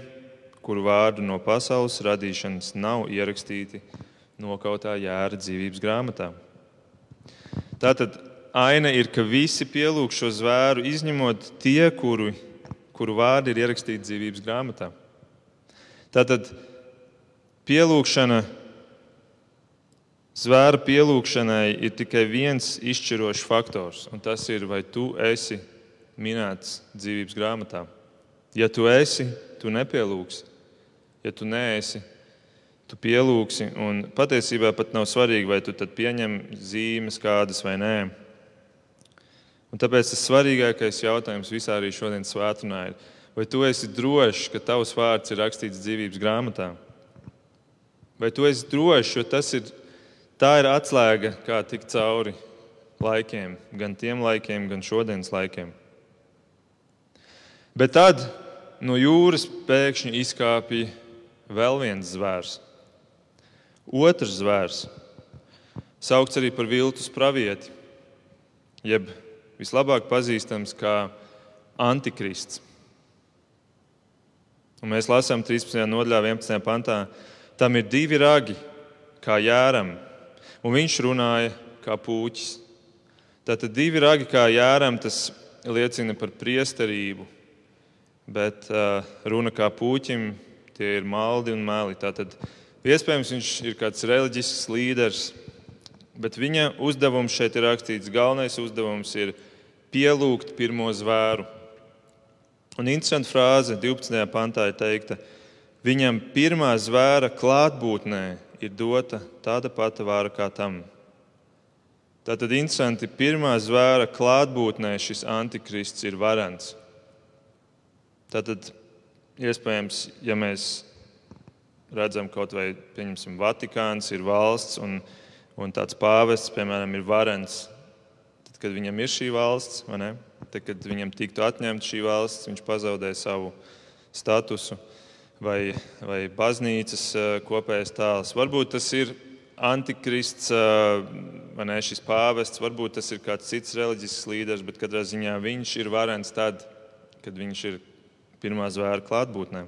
kuru vārdu no pasaules radīšanas nav ierakstīti nokautā jēra dzīvības grāmatā. Tātad aina ir, ka visi pielūg šo zvēru, izņemot tie, kuru, kuru vārdi ir ierakstīti dzīvības grāmatā. Tātad pielūgšana, zvēra pielūgšanai ir tikai viens izšķirošs faktors, un tas ir, vai tu esi minēts dzīvības grāmatā. Ja tu esi, tu nepielūgsi. Ja tu neesi, tu pielūgsi. Un patiesībā pat nav svarīgi, vai tu pieņem zīmes kādas vai nē. Un tāpēc tas svarīgākais jautājums visā arī šodienas svētdienā ir, vai tu esi drošs, ka tavs vārds ir rakstīts dzīvības grāmatā? Vai tu esi drošs, jo tas ir, ir atslēga, kā tikt cauri laikiem, gan tiem laikiem, gan šodienas laikiem. Bet tad no jūras pēkšņi izkāpja vēl viens zvērs. Otrs zvērs, saukts arī par viltus pravieti, jeb vislabāk pazīstams kā antikrists. Un mēs lasām 13. nodaļā, 11. pantā, tam ir divi ragi, kā jēram, un viņš runāja kā puķis. Tātad divi ragi kā jēram, tas liecina par priesterību, bet uh, runa kā puķim, tie ir maldi un meli. Tātad iespējams viņš ir kāds reliģisks līderis, bet viņa uzdevums šeit ir rakstīts, galvenais uzdevums ir pielūgt pirmo zvēru. Un interesanta frāze 12. pantā ir teikta, viņam pirmā zvēra klātbūtnē ir dota tāda pati vāra kā tam. Tātad interesanti, pirmā zvēra klātbūtnē šis antikrists ir varants. Tātad iespējams, ja mēs redzam kaut vai, pieņemsim, Vatikāns ir valsts un, un tāds pāvests, piemēram, ir varants, kad viņam ir šī valsts, tad, kad viņam tiktu atņemta šī valsts, viņš pazaudē savu statusu vai, vai baznīcas kopējais tēls. Varbūt tas ir antikrists, ne, šis pāvests, varbūt tas ir kāds cits reliģisks līderis, bet katrā ziņā viņš ir varens tad, kad viņš ir pirmā zvēra klātbūtnē.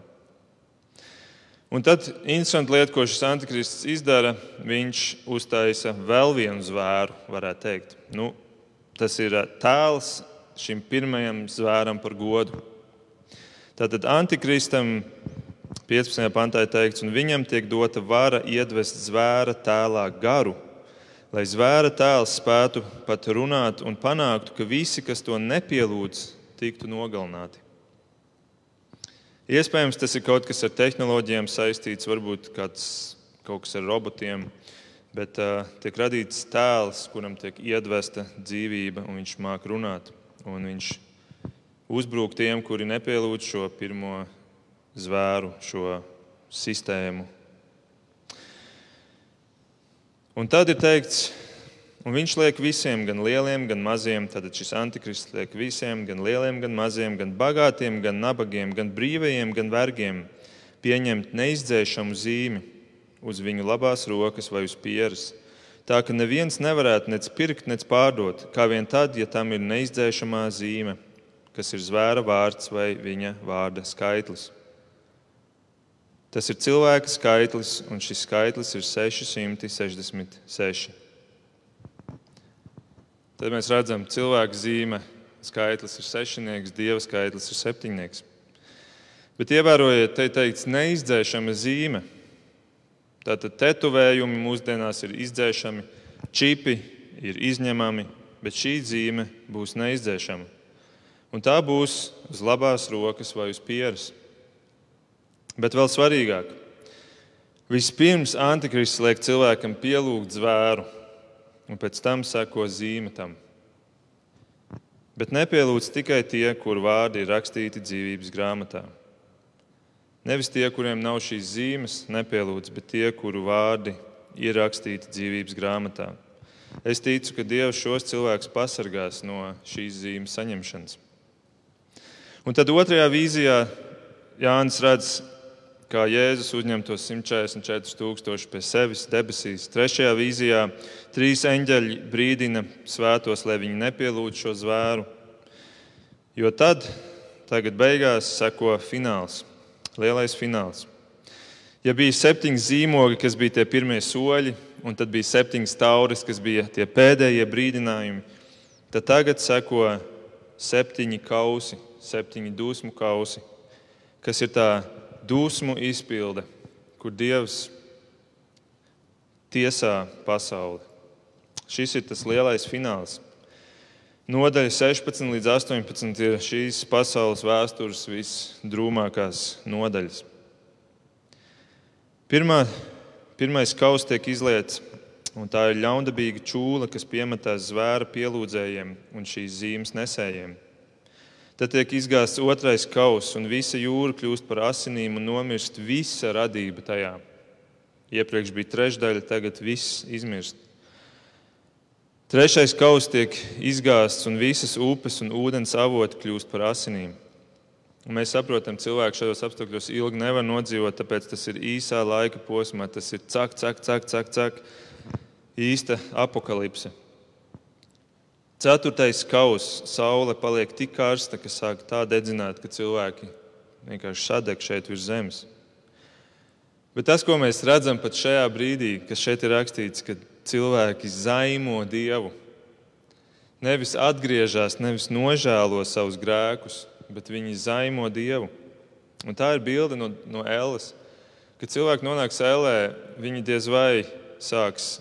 Un tad interesanti lieta, ko šis antikrists izdara, viņš uztaisa vēl vienu zvēru, varētu teikt. Nu, Tas ir eh, tēls šim pirmajam zvēram par godu. Tātad antikristam 15. pantā ir teikts, un viņam tiek dota vara iedvest zvēra tēlā garu, lai zvēra tēls spētu pat runāt un panāktu, ka visi, kas to nepielūdz, tiktu nogalināti. Iespējams, tas ir kaut kas ar tehnoloģijām saistīts, varbūt kāds, kaut kas ar robotiem, bet uh, tiek radīts tēls, kuram tiek iedvesta dzīvība, un viņš māk runāt. Viņš uzbrūk tiem, kuri nepielūdz šo pirmo zvēru, šo sistēmu. Un tad ir teikts, Un viņš liek visiem, gan lieliem, gan maziem, tad šis antikrists liek visiem, gan lieliem, gan maziem, gan bagātiem, gan nabagiem, gan brīvajiem, gan vergiem, pieņemt neizdzēšamu zīmi uz viņu labās rokas vai uz pieres. Tā ka neviens nevarētu nec pirkt, nec pārdot, kā vien tad, ja tam ir neizdzēšamā zīme, kas ir zvēra vārds vai viņa vārda skaitlis. Tas ir cilvēka skaitlis, un šis skaitlis ir 666. Tad mēs redzam, ka cilvēka zīme skaitlis ir sešnieks, dieva skaitlis ir septiņnieks. Bet ievērojiet, te teikts neizdzēšama zīme. Tātad tetuvējumi mūsdienās ir izdzēšami, čipi ir izņemami, bet šī zīme būs neizdzēšama. Un tā būs uz labās rokas vai uz pieres. Bet vēl svarīgāk, vispirms antikrists liek cilvēkam pielūgt zvēru un pēc tam seko zīme tam. Bet nepielūdz tikai tie, kuru vārdi ir rakstīti dzīvības grāmatā. Nevis tie, kuriem nav šīs zīmes, nepielūdz, bet tie, kuru vārdi ir rakstīti dzīvības grāmatā. Es ticu, ka Dievs šos cilvēkus pasargās no šīs zīmes saņemšanas. Un tad otrajā vīzijā Jānis redz kā Jēzus uzņem tos 144 tūkstoši pie sevis debesīs. Trešajā vīzijā trīs eņģeļi brīdina svētos, lai viņi nepielūdz šo zvēru. Jo tad, tagad beigās, seko fināls, lielais fināls. Ja bija septiņi zīmogi, kas bija tie pirmie soļi, un tad bija septiņas tauris, kas bija tie pēdējie brīdinājumi, tad tagad seko septiņi kausi, septiņi dusmu kausi, kas ir tā dusmu izpilde, kur Dievs tiesā pasauli. Šis ir tas lielais fināls. Nodaļa 16 līdz 18 ir šīs pasaules vēstures visdrūmākās nodaļas. Pirmā, pirmais kaus tiek izliets, un tā ir ļaundabīga čūla, kas piemetās zvēra pielūdzējiem un šīs zīmes nesējiem. Tad tiek izgāzts otrais kauss, un visa jūra kļūst par asinīm un nomirst visa radība tajā. Iepriekš bija trešdaļa, tagad viss izmirst. Trešais kauss tiek izgāzts, un visas upes un ūdens avoti kļūst par asinīm. Un mēs saprotam, cilvēks šajos apstākļos ilgi nevar nodzīvot, tāpēc tas ir īsā laika posmā. Tas ir cak, cak, cak, cak, cak īsta apakalipse. Ceturtais kauss. Saule paliek tik karsta, ka sāk tā dedzināt, ka cilvēki vienkārši sadeg šeit virs zemes. Bet tas, ko mēs redzam pat šajā brīdī, kas šeit ir rakstīts, ka cilvēki zaimo Dievu, nevis atgriežas, nevis nožēlo savus grēkus, bet viņi zaimo Dievu. Un tā ir bilde no, no Ēlas. Kad cilvēki nonāks ēlē, viņi diez vai sāks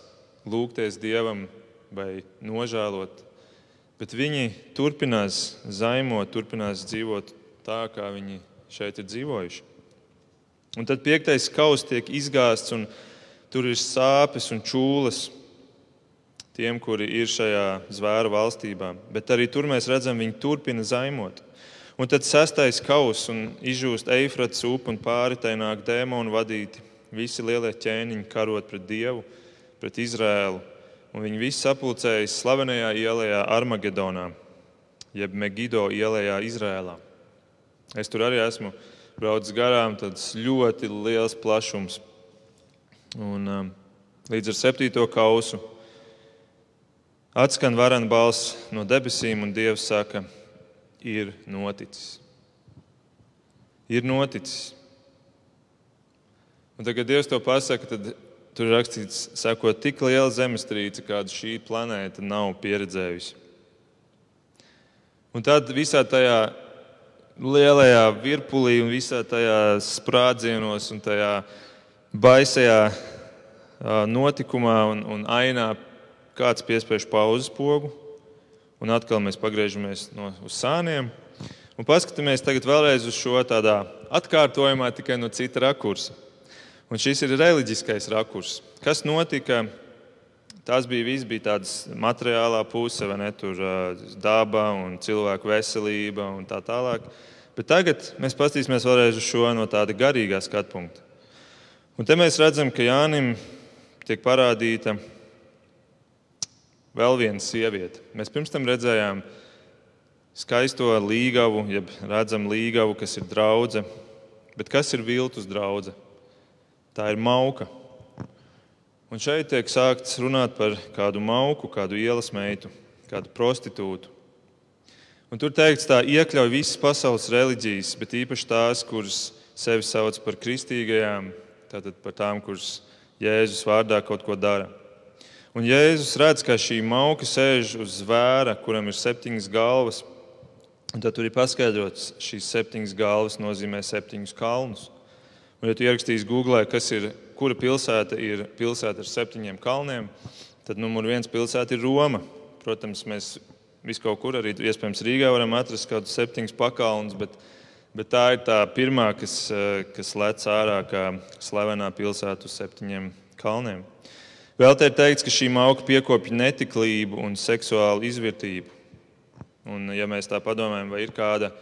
lūgties Dievam vai nožēlot Bet viņi turpinās zaimot, turpinās dzīvot tā, kā viņi šeit ir dzīvojuši. Un tad piektais kauss tiek izgāzts, un tur ir sāpes un čūlas tiem, kuri ir šajā zvēru valstībā. Bet arī tur mēs redzam, viņi turpina zaimot. Un tad sestais kauss un izžūst eifrats upe, un pāri tai nāk dēmoni vadīti. Visi lielie ķēniņi karot pret Dievu, pret Izrēlu un viņi visi sapulcējas slavenajā ielā Armagedonā, jeb Megido ielā Izrēlā. Es tur arī esmu braucis garām, tas ļoti liels plašums. Un, um, līdz ar septīto kausu atskan varena balss no debesīm, un Dievs saka, ir noticis. Ir noticis. Un tagad, Dievs to pasaka, tad Tur rakstīts, sakot, tik liela zemestrīce, kādu šī planēta nav pieredzējusi. Un tad visā tajā lielajā virpulī un visā tajā sprādzienos un tajā baisajā notikumā un, un ainā kāds piespiež pauzes pogu, un atkal mēs pagriežamies no, uz sāniem. Un paskatāmies tagad vēlreiz uz šo tādā atkārtojumā, tikai no cita rakursa. Un šis ir reliģiskais rakurs. Kas notika? Tas bija viss, bija tāds materiālā puse, vai ne? Tur daba un cilvēku veselība un tā tālāk. Bet tagad mēs paskatīsimies vēlreiz uz šo no tāda garīgā skatu punkta. Un te mēs redzam, ka Jānim tiek parādīta vēl viena sieviete. Mēs pirms tam redzējām skaisto līgavu, jeb redzam līgavu, kas ir draudzene. Bet kas ir viltus draudzene? Tā ir mauka. Un šeit tiek sākts runāt par kādu mauku, kādu ielas meitu, kādu prostitūtu. Un tur teikts, tā iekļauj visas pasaules reliģijas, bet īpaši tās, kuras sevi sauc par kristīgajām, tātad par tām, kuras Jēzus vārdā kaut ko dara. Un Jēzus redz, ka šī mauka sēž uz zvēra, kuram ir septiņas galvas. Un tad tur ir paskaidrots, ka šīs septiņas galvas nozīmē septiņus kalnus. Un, ja tu ierakstīsi Google, kas ir, kura pilsēta ir pilsēta ar septiņiem kalniem, tad numur viens pilsēta ir Roma. Protams, mēs visu kaut kur arī iespējams Rīgā varam atrast kaut kādus septiņus pakalnus, bet, bet tā ir tā pirmā, kas, kas lec ārā kā slavenā pilsēta uz septiņiem kalniem. Vēl te ir teikts, ka šī mauka piekopja netiklību un seksuālu izvērtību. Un, ja mēs tā padomājam, vai ir kāda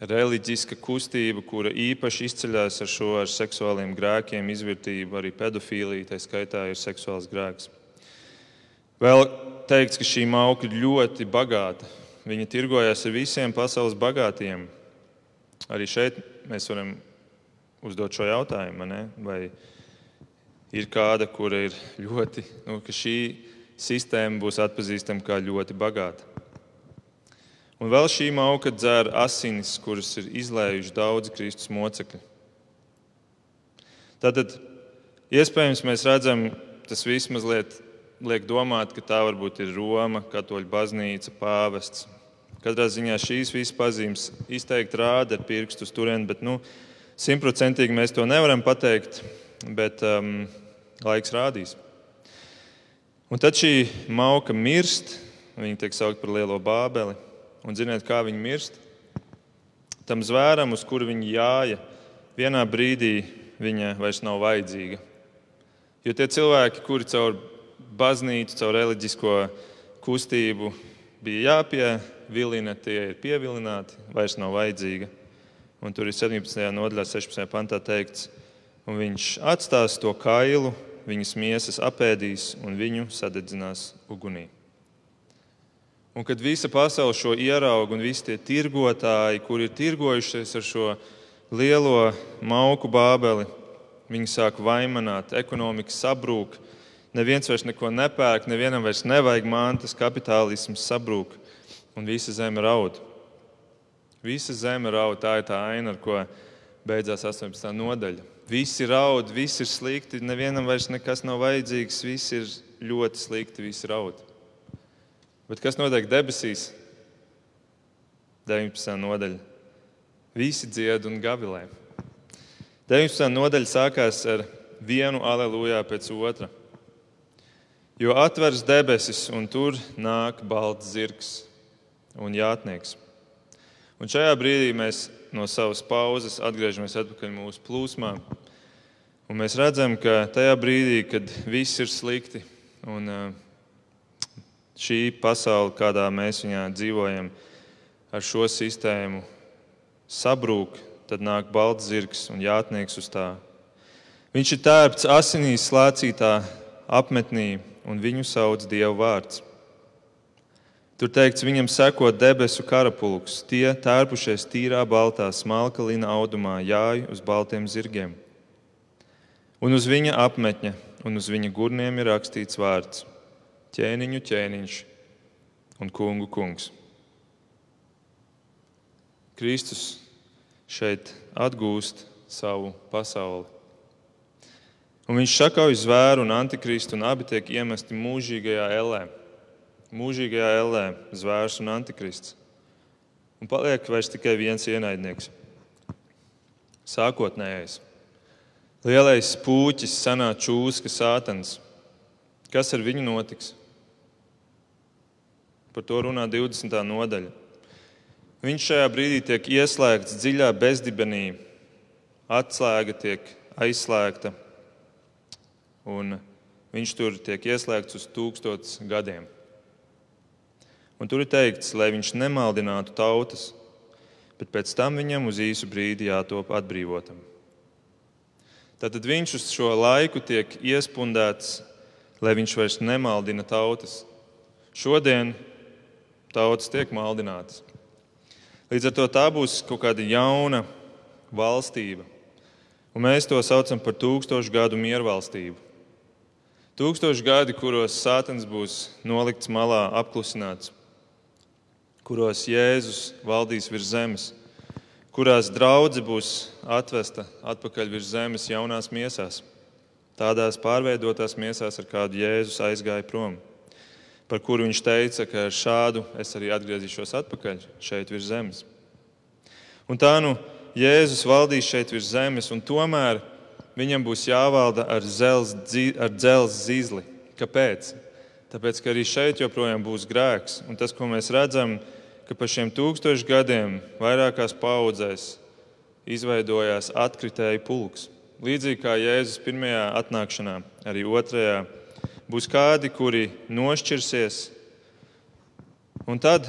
reliģiska kustība, kura īpaši izceļas ar šo ar seksuāliem grēkiem, izvērtību, arī pedofīliju, tā skaitā ir seksuāls grēks. Vēl teikts, ka šī mauka ir ļoti bagāta. Viņa tirgojas ar visiem pasaules bagātiem. Arī šeit mēs varam uzdot šo jautājumu, ne? vai ir kāda, kura ir ļoti, nu, ka šī sistēma būs atpazīstama kā ļoti bagāta. Un vēl šī mauka dzēra asinis, kuras ir izlējuši daudzi Kristus mocekļi. Tātad, iespējams, mēs redzam, tas viss mazliet liek domāt, ka tā varbūt ir Roma, Katoļu baznīca, pāvests. Katrā ziņā šīs visas pazīmes izteikti rāda ar pirkstu uz turieni, bet nu, simtprocentīgi mēs to nevaram pateikt bet um, laiks rādīs. Un tad šī mauka mirst, viņa tiek saukta par lielo bābeli. Un ziniet, kā viņa mirst? Tam zvēram, uz kuru viņa jāja, vienā brīdī viņa vairs nav vajadzīga. Jo tie cilvēki, kuri caur baznīcu, caur reliģisko kustību bija jāpievilina, tie ir pievilināti, vairs nav vajadzīga. Un tur ir 17. nodaļā, 16. pantā teikts, un viņš atstās to kailu, viņas miesas apēdīs un viņu sadedzinās ugunī. Un kad visa pasaule šo ieraudzīja, un visi tie tirgotāji, kuri ir tirgojušies ar šo lielo mauku bābeli, viņi sāk vaimanāt, ekonomika sabrūk, neviens vairs neko nepērk, nevienam vairs nevajag mantas, kapitālisms sabrūk, un visa zeme raud. Visa zeme raud, tā ir tā aina, ar ko beidzās 18. nodaļa. Visi raud, viss ir slikti, nevienam vairs nekas nav vajadzīgs, viss ir ļoti slikti, visi raud. Bet kas notiek debesīs? 19. nodaļa. Visi dzied un gavilē. 19. nodaļa sākās ar vienu aleluja pēc otra. Jo atveras debesis, un tur nāk balts zirgs un jātnieks. Un šajā brīdī mēs no savas pauzes atgriežamies atpakaļ mūsu plūsmā. Un mēs redzam, ka tajā brīdī, kad viss ir slikti un šī pasaule, kādā mēs viņā dzīvojam, ar šo sistēmu sabrūk, tad nāk balts zirgs un jātnieks uz tā. Viņš ir tērpts asinīs slēcītā apmetnī, un viņu sauc Dieva vārds. Tur teikts, viņam seko debesu karapulks, tie tērpušies tīrā baltā smalka lina audumā, jāj uz baltiem zirgiem. Un uz viņa apmetņa un uz viņa gurniem ir rakstīts vārds - ķēniņu ķēniņš un kungu kungs. Kristus šeit atgūst savu pasauli. Un viņš sakauj zvēru un antikristu, un abi tiek iemesti mūžīgajā ellē mūžīgajā ellē, zvērs un antikrists. Un paliek vairs tikai viens ienaidnieks - sākotnējais. Lielais pūķis, senā čūska, sātans. Kas ar viņu notiks? Par to runā 20. nodaļa. Viņš šajā brīdī tiek ieslēgts dziļā bezdibenī, atslēga tiek aizslēgta, un viņš tur tiek ieslēgts uz tūkstotis gadiem. Un tur ir teikts, lai viņš nemaldinātu tautas, bet pēc tam viņam uz īsu brīdi jātop atbrīvotam. Tātad viņš uz šo laiku tiek iespundēts, lai viņš vairs nemaldina tautas. Šodien tautas tiek maldinātas. Līdz ar to tā būs kaut kāda jauna valstība. Un mēs to saucam par tūkstošu gadu miervalstību. Tūkstoši gadi, kuros Sātans būs nolikts malā, apklusināts, kuros Jēzus valdīs virs zemes, kurās draudzene būs atvesta atpakaļ virs zemes jaunās miesās, tādās pārveidotās miesās, ar kādu Jēzus aizgāja prom, par kuru viņš teica, ka ar šādu es arī atgriezīšos atpakaļ šeit virs zemes. Un tā nu Jēzus valdīs šeit virs zemes, un tomēr viņam būs jāvalda ar dzelzceļa zīzli. Kāpēc? Tāpēc, ka arī šeit joprojām būs grēks. Un tas, ko mēs redzam, ka pa šiem tūkstošiem gadiem vairākās paudzēs izveidojās atkritēju pulks. Līdzīgi kā Jēzus pirmajā atnākšanā, arī otrajā būs kādi, kuri nošķirsies. Un tad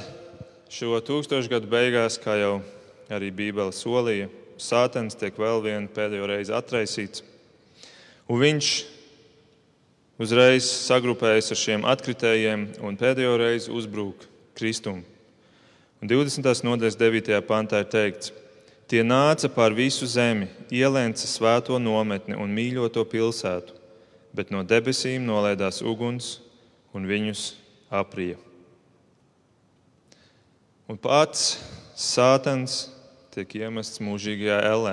šo tūkstošu gadu beigās, kā jau arī Bībele solīja, Sātens tiek vēl vienu pēdējo reizi atraisīts. Un viņš uzreiz sagrupējas ar šiem atkritējiem un pēdējo reizi uzbrūk Kristum. Un 20. nodaļas 9. pantā ir teikts, tie nāca pār visu zemi, ielēca svēto nometni un mīļoto pilsētu, bet no debesīm nolaidās uguns un viņus aprija. Un pats Sātans tiek iemests mūžīgajā ellē.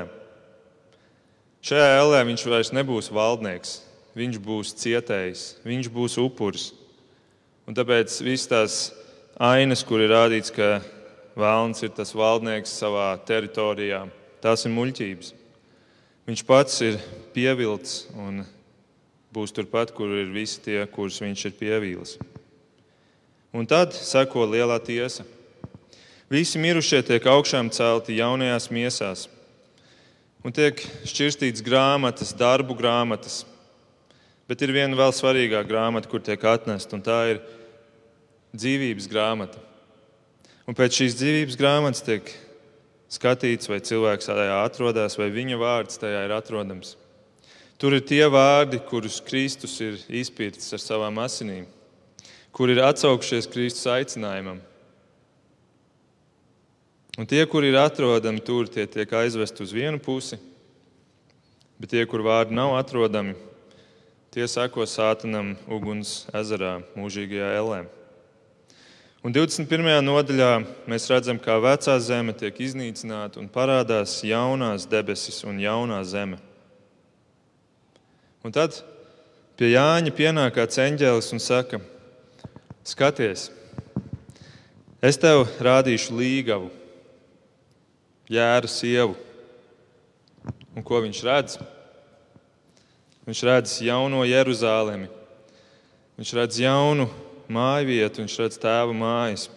Šajā ellē viņš vairs nebūs valdnieks, viņš būs cietējs, viņš būs upuris. Un tāpēc viss tās ainas, kur ir rādīts, ka Vēlns ir tas valdnieks savā teritorijā. Tās ir muļķības. Viņš pats ir pievilcis un būs turpat, kur ir visi tie, kurus viņš ir pievīlis. Un tad seko lielā tiesa. Visi mirušie tiek augšām celti jaunajās miesās, un tiek šķirstīts grāmatas, darbu grāmatas. Bet ir viena vēl svarīgāka grāmata, kur tiek atnesta, un tā ir dzīvības grāmata. Un pēc šīs dzīvības grāmatas tiek skatīts, vai cilvēks tajā atrodas, vai viņa vārds tajā ir atrodams. Tur ir tie vārdi, kurus Kristus ir izpircis ar savām asinīm, kur ir atsaukšies Kristus aicinājumam. Un tie, kur ir atrodami tur, tie tiek aizvesti uz vienu pusi, bet tie, kur vārdi nav atrodami, tie seko sātanam uguns ezerā, mūžīgajā elē. Un 21. nodaļā mēs redzam, kā vecā zeme tiek iznīcināta un parādās jaunās debesis un jaunā zeme. Un tad pie Jāņa pienāk kāds eņģēlis un saka: Skaties, es tev rādīšu līgavu, jēru sievu. Un ko viņš redz? Viņš redz jauno Jeruzalemi, viņš redz jaunu māju vietu, viņš redz tēva mājas.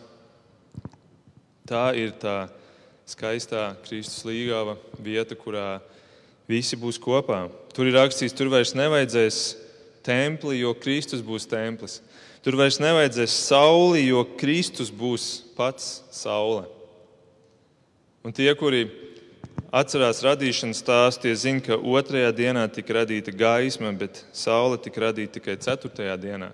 Tā ir tā skaistā Kristus līgava vieta, kurā visi būs kopā. Tur ir rakstīts, tur vairs nevajadzēs templi, jo Kristus būs templis. Tur vairs nevajadzēs sauli, jo Kristus būs pats saule. Un tie, kuri atcerās radīšanas stāstu, tie zina, ka otrajā dienā tika radīta gaisma, bet saule tika radīta tikai ceturtajā dienā.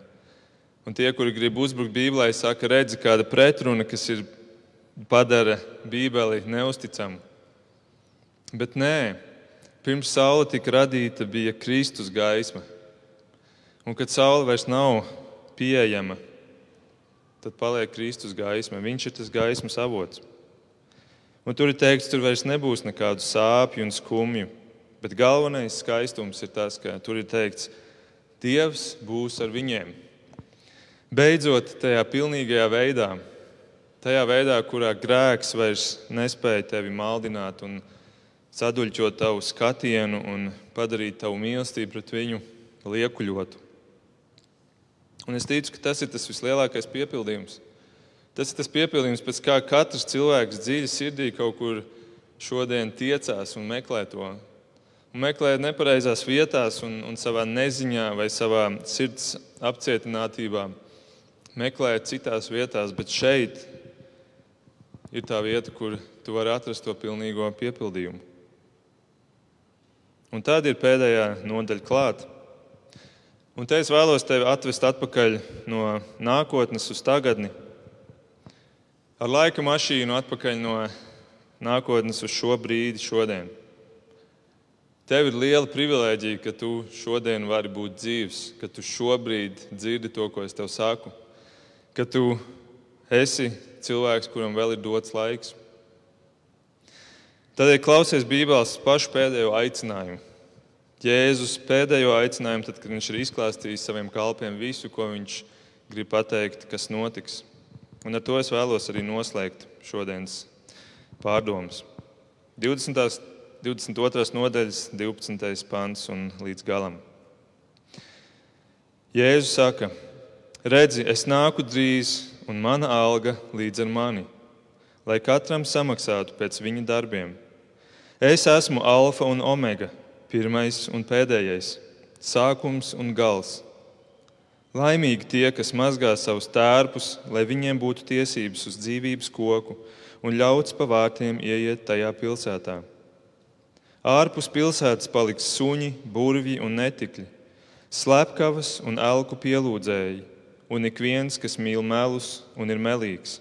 Un tie, kuri grib uzbrukt Bībelē, saka, redzi, kāda pretruna, kas ir padara Bībeli neusticamu. Bet nē, pirms saule tika radīta, bija Kristus gaisma. Un kad saule vairs nav pieejama, tad paliek Kristus gaisma. Viņš ir tas gaismas avots. Un tur ir teikts, tur vairs nebūs nekādu sāpju un skumju. Bet galvenais skaistums ir tas, ka tur ir teikts, Dievs būs ar viņiem. Beidzot, tajā pilnīgajā veidā, tajā veidā, kurā grēks vairs nespēja tevi maldināt un saduļķot tavu skatienu un padarīt tavu mīlestību pret viņu liekuļotu. Un es ticu, ka tas ir tas vislielākais piepildījums, Tas ir tas piepildījums, pēc kā katrs cilvēks dziļi sirdī kaut kur šodien tiecās un meklē to. Un meklē nepareizās vietās, un, un savā neziņā vai savā sirds apcietinātībā. Meklē citās vietās, bet šeit ir tā vieta, kur tu vari atrast to pilnīgo piepildījumu. Un tad ir pēdējā nodaļa klāta. Un te es vēlos tevi atvest atpakaļ no nākotnes uz tagadni ar laika mašīnu atpakaļ no nākotnes uz šo brīdi, šodien. Tev ir liela privilēģija, ka tu šodien vari būt dzīves, ka tu šobrīd dzirdi to, ko es tev saku, ka tu esi cilvēks, kuram vēl ir dots laiks. Tādēļ klausies Bībeles pašu pēdējo aicinājumu. Jēzus pēdējo aicinājumu, tad, kad viņš ir izklāstījis saviem kalpiem visu, ko viņš grib pateikt, kas notiks. Un ar to es vēlos arī noslēgt šodienas pārdomas. 20. 22. nodaļas, 12. pants un līdz galam. Jēzus saka, redzi, es nāku drīz, un mana alga līdz ar mani, lai katram samaksātu pēc viņa darbiem. Es esmu alfa un omega, pirmais un pēdējais, sākums un gals. Laimīgi tie, kas mazgā savus tērpus, lai viņiem būtu tiesības uz dzīvības koku un ļauts pa vārtiem ieiet tajā pilsētā. Ārpus pilsētas paliks suņi, burvji un netikļi, slepkavas un elku pielūdzēji, un ik viens, kas mīl melus un ir melīgs.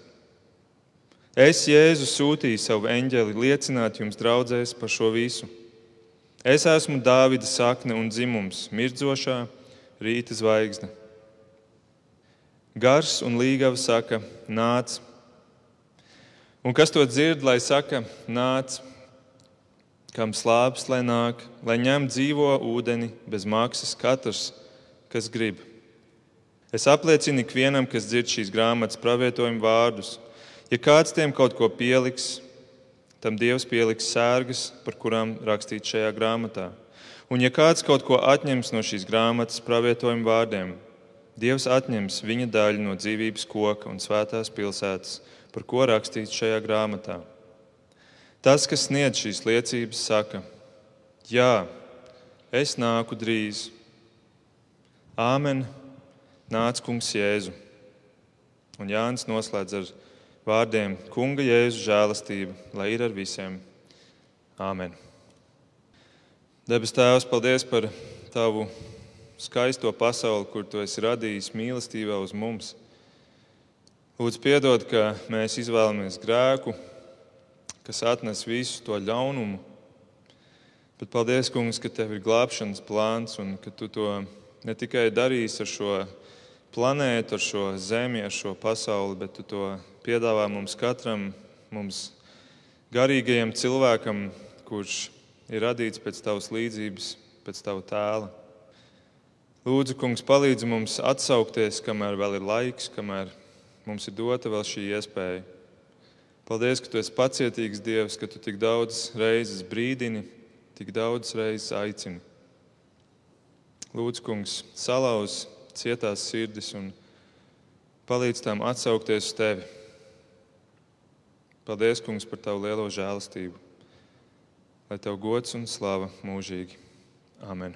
Es, Jēzu, sūtīju savu eņģeli liecināt jums draudzēs par šo visu. Es esmu Dāvida sakne un dzimums, mirdzošā rīta zvaigzne. Gars un līgava saka, nāc. Un kas to dzird, lai saka, nāc, kam slāpes, lai nāk, lai ņem dzīvo ūdeni bez maksas katrs, kas grib. Es apliecinu ikvienam, kas dzird šīs grāmatas pravietojumu vārdus. Ja kāds tiem kaut ko pieliks, tam Dievs pieliks sērgas, par kurām rakstīts šajā grāmatā. Un ja kāds kaut ko atņems no šīs grāmatas pravietojumu vārdiem, Dievs atņems viņa daļu no dzīvības koka un svētās pilsētas, par ko rakstīts šajā grāmatā. Tas, kas sniedz šīs liecības, saka: Jā, es nāku drīz. Āmen, nāc kungs Jēzu. Un Jānis noslēdz ar vārdiem: Kunga Jēzu žēlastība, lai ir ar visiem. Āmen. Debes Tēvs, paldies par Tavu skaisto pasauli, kur tu esi radījis mīlestībā uz mums. Lūdzu, piedod, ka mēs izvēlamies grēku, kas atnes visu to ļaunumu. Bet paldies, Kungs, ka tev ir glābšanas plāns un ka tu to ne tikai darīsi ar šo planētu, ar šo zemi, ar šo pasauli, bet tu to piedāvā mums katram, mums garīgajam cilvēkam, kurš ir radīts pēc tavas līdzības, pēc tava tēla. Lūdzu, kungs, palīdzi mums atsaukties, kamēr vēl ir laiks, kamēr mums ir dota vēl šī iespēja. Paldies, ka tu esi pacietīgs Dievs, ka tu tik daudz reizes brīdini, tik daudz reizes aicini. Lūdzu, kungs, salauz cietās sirdis un palīdz tām atsaukties uz tevi. Paldies, kungs, par tavu lielo žēlastību. Lai tev gods un slava mūžīgi. Amen.